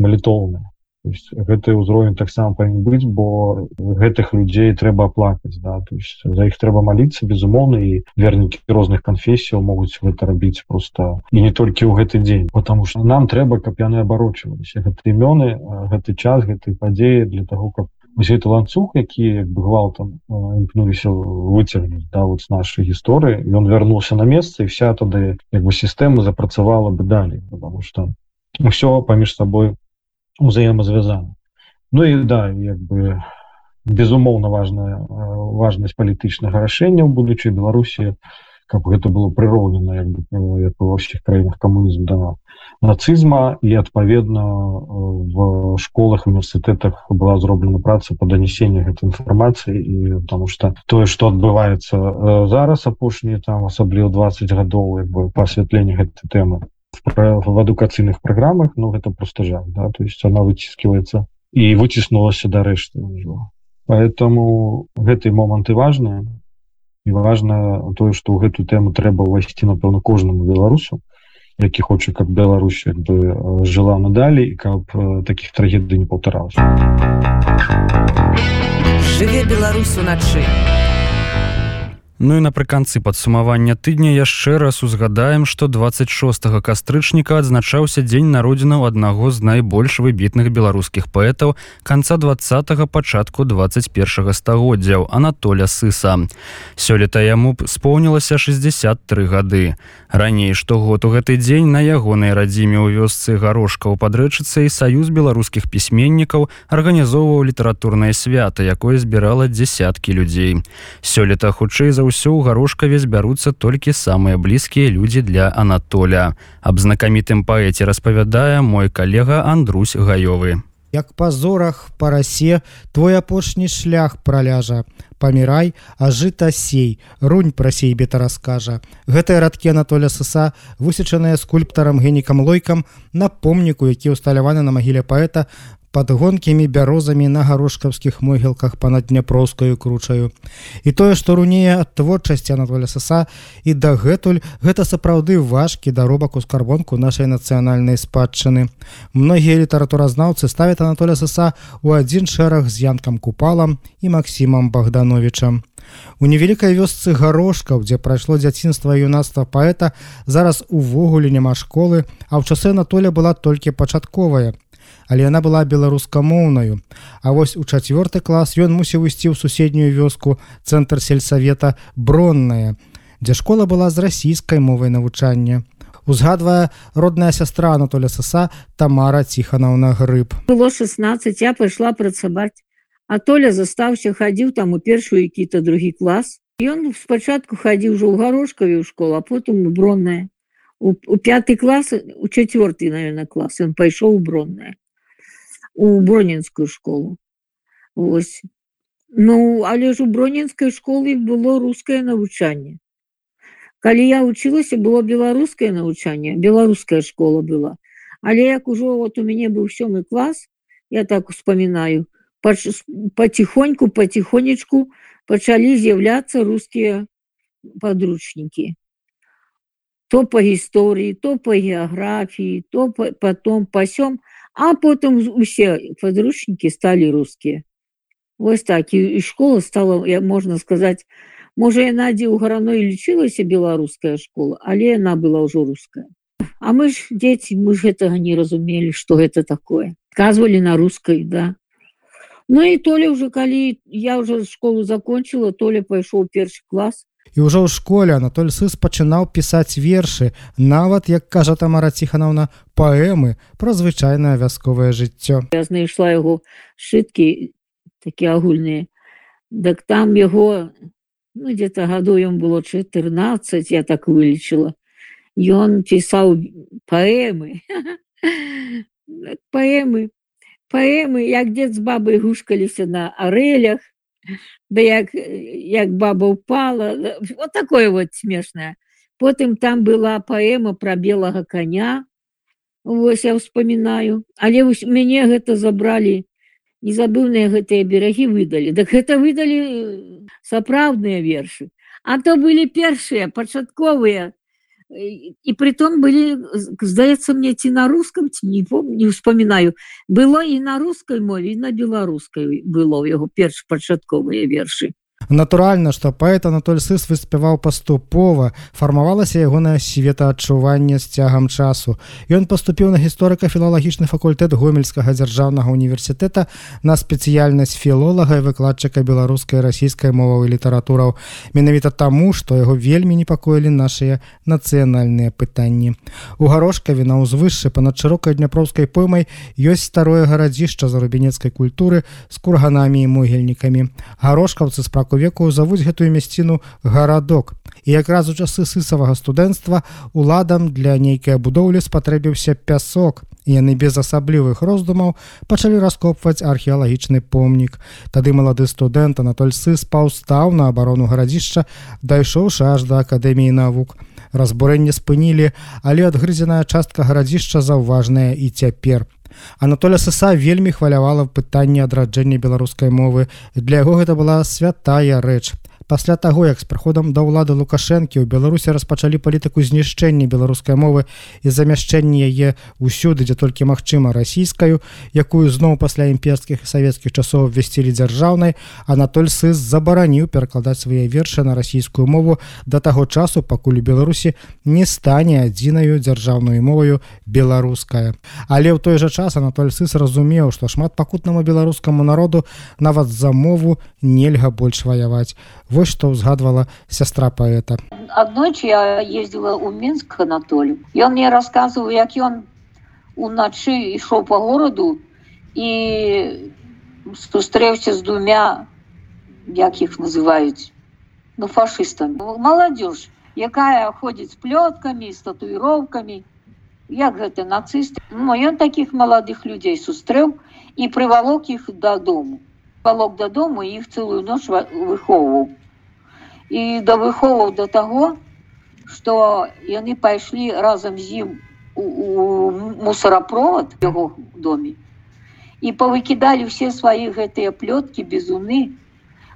малітоўны гэты ўзровень таксама павін быць бо гэтых людзей трэба аплакаць да. То есть за іх трэба маліцца безумоўна і вернікі розных канфесіяў могуць гэта рабіць просто і не толькі ў гэты дзень. Потому что нам трэба каб яны абарочваліся. Гэты імёны гэты час гэтай падзеі для того каб это ланцуг які гвалтам імкнуліся выцягнуць да вот с нашай гісторыі ён вярнуўся на месца і вся тады як бы сістэма запрацавала бы далей потому что ўсё паміж сабой узаемазвязана Ну і да як бы безумоўна важная важнасць палітычнага рашэння ў будучай беларусі каб гэта было прыроўнена як бы як ва ўсіх краінах камунізм да нацызма і адпаведна в школах універсітэтах была зроблена праца по данесенню гэтай інфармацыі і потому что тое что адбываецца зараз апошнія там асабліва 20 гадоў як бы по асвятленні гэтай тэмы в адукацыйных праграмах но ну, гэта просто жаль да то есть она выціскивается і выціснулася да рэшты поэтому гэтай моманты важные і важна тое што ў гэту тэму трэба ўвайсці напэўна кожнаму беларусу які хоча каб Беларусь як бы жыла надалей каб таких трагедый не паўтаралася жыве беларусу начы Ну і напрыканцы падсумавання тыдня яшчэ раз узгадаем, што 26 кастрычніка адзначаўся дзень народзінаў аднаго з найбольш выбітных беларускіх паэтаў канца два пачатку 21 стагоддзяў Анатоля сыса. Сёлета яму споўнілася 63 гады. Раней штогод у гэты дзень на ягонай радзіме ў вёсцы гарошка ў падрэчыцы і саюз беларускіх пісьменнікаў арганізоўваў літаратурнае свята, якое збірала дзясяткі людзей. Сёлета хутчэй за ўсё ў гарошкаве збяруцца толькі самыя блізкія людзі для Анатоля. Аб знакамітым паэце распавядае мой калега Андрусь гаёвы. Як па зорах па расе твой апошні шлях праляжа. Памірай, а жыта сей, рунь пра сейбета раскажа. Гэтыя радкі Анатоля Сыса, высечаныя скульптарам генікам лойкам на помніку, які ўсталяваны на магіле паэта пад гонкімі бярозамі на гарошкаўскіх могілках панад дняпроўскаю кручаю. І тое што рунее ад творчасці Анатоля саса і дагэтуль гэта сапраўды важкі даробак у скарбонку нашай нацыянальнай спадчыны. Многія літаратуразнаўцы ставят Анатоля саса у адзін шэраг з янкам купалам і Масімам богдановичам У невялікай вёсцы гарошкаў, дзе прайшло дзяцінства юнацтва паэта, зараз увогуле няма школы, а ў часы Анатоля была толькі пачатковая. Але яна была беларускамоўнаю. А вось у чацвёрты клас ён мусіў ісці ў суседнюю вёску цэнтр сельсавета бронная, дзе школа была з расійскай мовай навучання. Узгадвае родная сястра Анатоля Саса Тамара Ціханаўна грыб. Было 16 я пайшла працаваць А толя застаўся хадзіў там у першую які-то другі клас ён спачатку хадзіў ўжо ў гарошкаве ў школу а потым у бронная у, у пяты клас у чавёрты наверное клас ён пайшоў у бронная у бронінскую школу. Вось Ну але ж у бронінскай школы было рускае навучанне калі я вучылася было беларускае навучанне беларуская школа была. Але як ужо вот у мяне быў сёмы клас я так успамінаю потихоньку потихонечку пачалі з'яўляцца рускія подручнікі то по гісторыі то по геаграфіі то потом пасём а потым усе подручнікі сталі рускія Вось так. І, і школа стала я можна сказаць можа яна дзе ў гараной лічылася беларуская школа але яна была ўжо руская А мы ж дзеці мы ж гэтага не разумелі что гэта такое казвалі на рускай да. Ну і толя ўжо калі я уже школу закончила толя пайшоў першы клас і ўжо ў школе Анатоль сыс пачынаў пісаць вершы нават як кажа тамара ціханаўна паэмы пра звычайнае вясковае жыццё. Я знайшла яго шыткі такія агульныя. Дак там яго ну, где-то гаду ён было 14 я так вылечила ён пісаў паэмы. [laughs] Паэмы паэмы як дзед з бабай гушкаліся на арэлях да як як баба упала вот такое вот смешное. Потым там была паэма про белага коня. Вось я вспоминаю. Але вось мяне гэта забралі незабыўныя гэтыя берагі выдалі так гэта выдалі сапраўдныя вершы а то былі першыя пачатковыя і притом былі здаецца мне ці на рускам ці не не успамінаю было і на рускай мове на беларускай было ў яго першапачатковыя вершы Натуральна, што паэт Анатоль Сыс выспяваў паступова, фармавалася ягонае светаадчуванне з цягам часу. Ён паступіў на гісторыка-філалагічны факультэт гомельскага дзяржаўнага універсітэта на спецыяльнасць філолага і выкладчыка беларускай расійскай моваў і літаратураў. Менавіта таму, што яго вельмі непакоілі нашыя нацыянальныя пытанні. У гарошкаве на ўзвышшы па-над шырокай дняпроўскай поймай ёсць старое гарадзішча зарубінецкай культуры з курганамі і могільнікамі. Гарошкаўцы спракуюць XX веку завуць гэтую мясціну гарадок. І якраз у часы сысавага студэнцтва уладам для нейкай будоўлі спатрэбіўся пясок. Яны без асаблівых роздумаў пачалі раскопваць археалагічны помнік. Тады малады студэнт Анатоль сыс паўстаў на абарону гарадзішча, дайшоўшы аж да акадэміі навук. Разбурэнне спынілі, але адгрызеная частка гарадзішча заўважная і цяпер. Анатоля сыса вельмі хвалявала пытанне адраджэння беларускай мовы. Для яго гэта была святая рэч пасля таго як з прыходам да ўлады лукашэнкі ў беларусі распачалі палітыку знішчэння беларускай мовы і замяшчэнне яе ўсюды дзе толькі магчыма расійскаю якую зноў пасля імперскіх савецкіх часоў ввесцілі дзяржаўнай анатоль сыс забараніў перакладаць свае вершы на расійскую мову да таго часу пакуль у беларусі не стане адзінаю дзяржаўную моваю беларуская. Але ў той жа час анатоль сыс разумеў што шмат пакутнаму беларускаму народу нават за мову нельга больш ваяваць Вось што ўзгадвала сястра паэта. Аднойчы я ездзіла ў Мінск Анатолю. Ён мне расказваў, як ён уначы ішоў па гораду і сустрэўся з двумя як іх называюць ну фашыстам маладзёж якая ходзіць з плёткамі з татуіроўкамі як гэта нацыст ну, ён таких маладых людзей сустрэў і прывалок іх дадому палок дадому іх цэлую ноч выхоўваў і да выховаў да таго што яны пайшлі разам з ім у, у мусарапровод яго доме і павыкідалі ўсе свае гэтыя плёткі безуны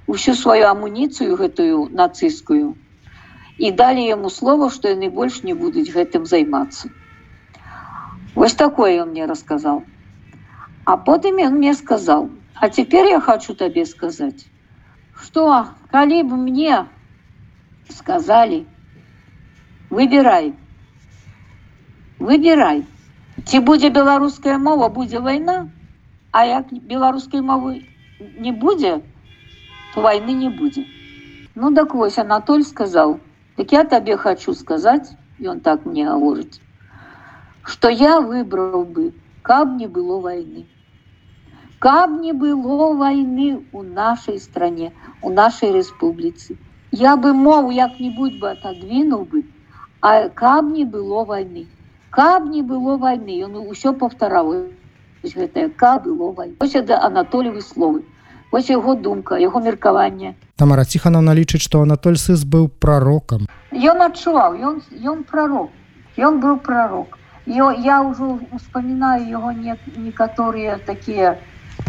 усю сваю амуніцыю гэтую нацыстскую і далі яму слова што яны больш не будуць гэтым займацца Вось такое он мне рассказал а потым ён мне сказал а теперь я хочу табе сказаць что калі бы мне сказали выбирай выбирай. Ці будзе беларуская мова будзе вайна а як беларускай мовы не будзе то войны не будзе. Ну так вось анатоль сказал так я табе хочу сказать он так мне гаворыць что я выбрал бы каб не было войны каб не было войны у нашей стране у нашей республіцы я бы мову як-нибудь бы отодвинул бы а каб не было войны каб не было войны он усё повторал гэтае каб было войны да анатолевы словы Вось яго думка яго меркаванне Тамара ціханаўна лічыць што Анатоль сыс быў прарокам Ён адчуваў ён ён прарок ён быў прарок Ё, я ўжо успамінаю яго не, некаторыя такія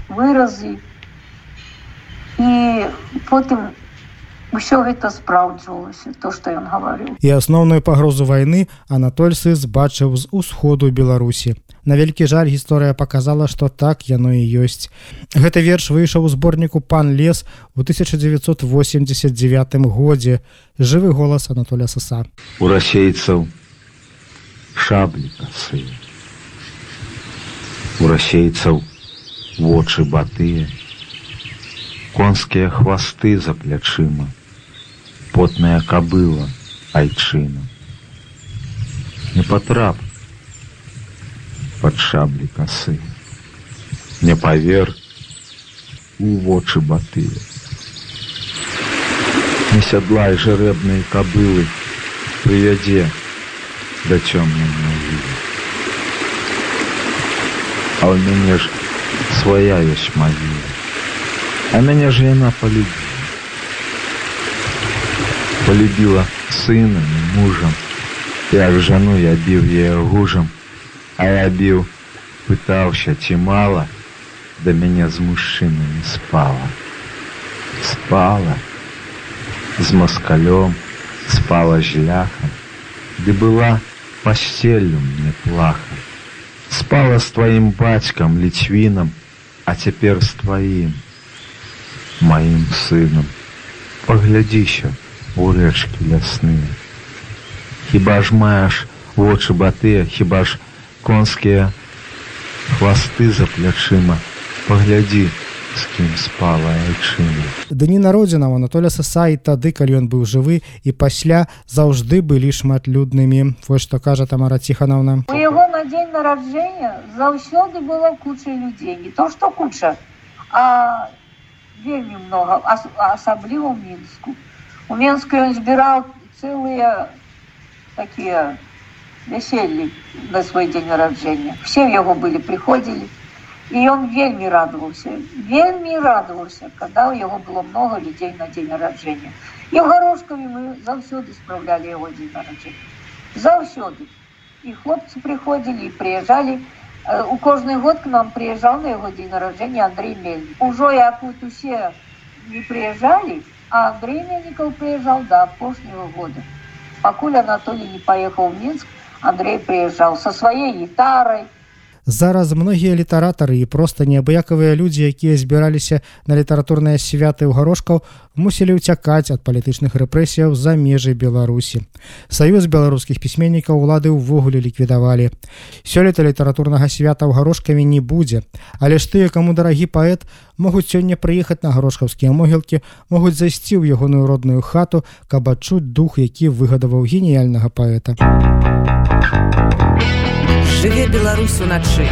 выразы і потым ўсё гэта спраўджвалася то што ён гаварыў. І асноўную пагрозу вайны Анатоль сыс бачыў з усходу Беларусі. На вялікі жаль гісторыя показала што так яно і ёсць. Гэты верш выйшаў у зборніку пан лес у 1989 годзе. Жывы голас Анатоля саса у расейцаў шаблі касы у расейцаў вочы батыя. Конскія хвасты за плячыма потная кабыла айчына не патрапна под шаблі косы. Не павер у вочы батыя. Не сядлай жарэбныя кабылы прывядзе да цёмнай магілы. А ў мяне ж свая ёсць магіла. А мяне ж яна полюбіла. Полюбіла сынам і мужам, як жану я біў яе гужам, А я біў, пытаўся, ці мала, да мяне з мужчынамі спала. Спала з маскалём, спала жляхам, ды была пасцеллю мне плаха. Спала з тваім бацькам ліцвінам, а цяпер з тваім, маім сынам. Паглядзіся у рэчкі лясныя. Хіба ж маеш вочы батыя, хіба ж конскія хвасты за плячыма? Паглядзі з кім спала айчына. Дні народзінаў Анатоля Саса і тады калі ён быў жывы і пасля заўжды былі шматлюднымі. Вось што кажа Тамара ціханаўна у яго на дзень нараджэння заўсёды было куча людзей. Не то што куча а вельмі много асабліва ў мінску у менску ён збіраў цэлыя такія вяселлі на свой дзень нараджэння все яго былі прыходзілі і ён вельмі радаваўся вельмі радаваўся когда у яго было много людзей на дзень нараджэння і гарошкамі мы заўсёды спраўлялі яго дзень нараджэння заўсёды і хлопцы прыходзілі і прыязджалі у кожны год к нам прыязджаў на яго дзень нараджэння Андрей мель ужо як вот усе не прыязджалі а Андрей мельнікаў прыязджаў да апошняго года пакуль Анатолій не паехаў в мінск Андрей прыязджаў со сваей гітарай. Зараз многія літаратары і проста неабыякавыя людзі, якія збіраліся на літаратурныя святы ў гарошкаў, мусілі ўцякаць ад палітычных рэпрэсіяў за межы Беларусі. Саюз беларускіх пісьменнікаў улады ўвогуле ліквідавалі. Сёлета літаратурнага свята ў гарошкамі не будзе, але ж тыя, каму дарагі паэт, могуць сёння прыехаць на гарошкаўскія могілкі, могуць зайсці ў ягоную родную хату, каб адчуць дух, які выгадаваў геніяльнага паэта жыве беларус уначы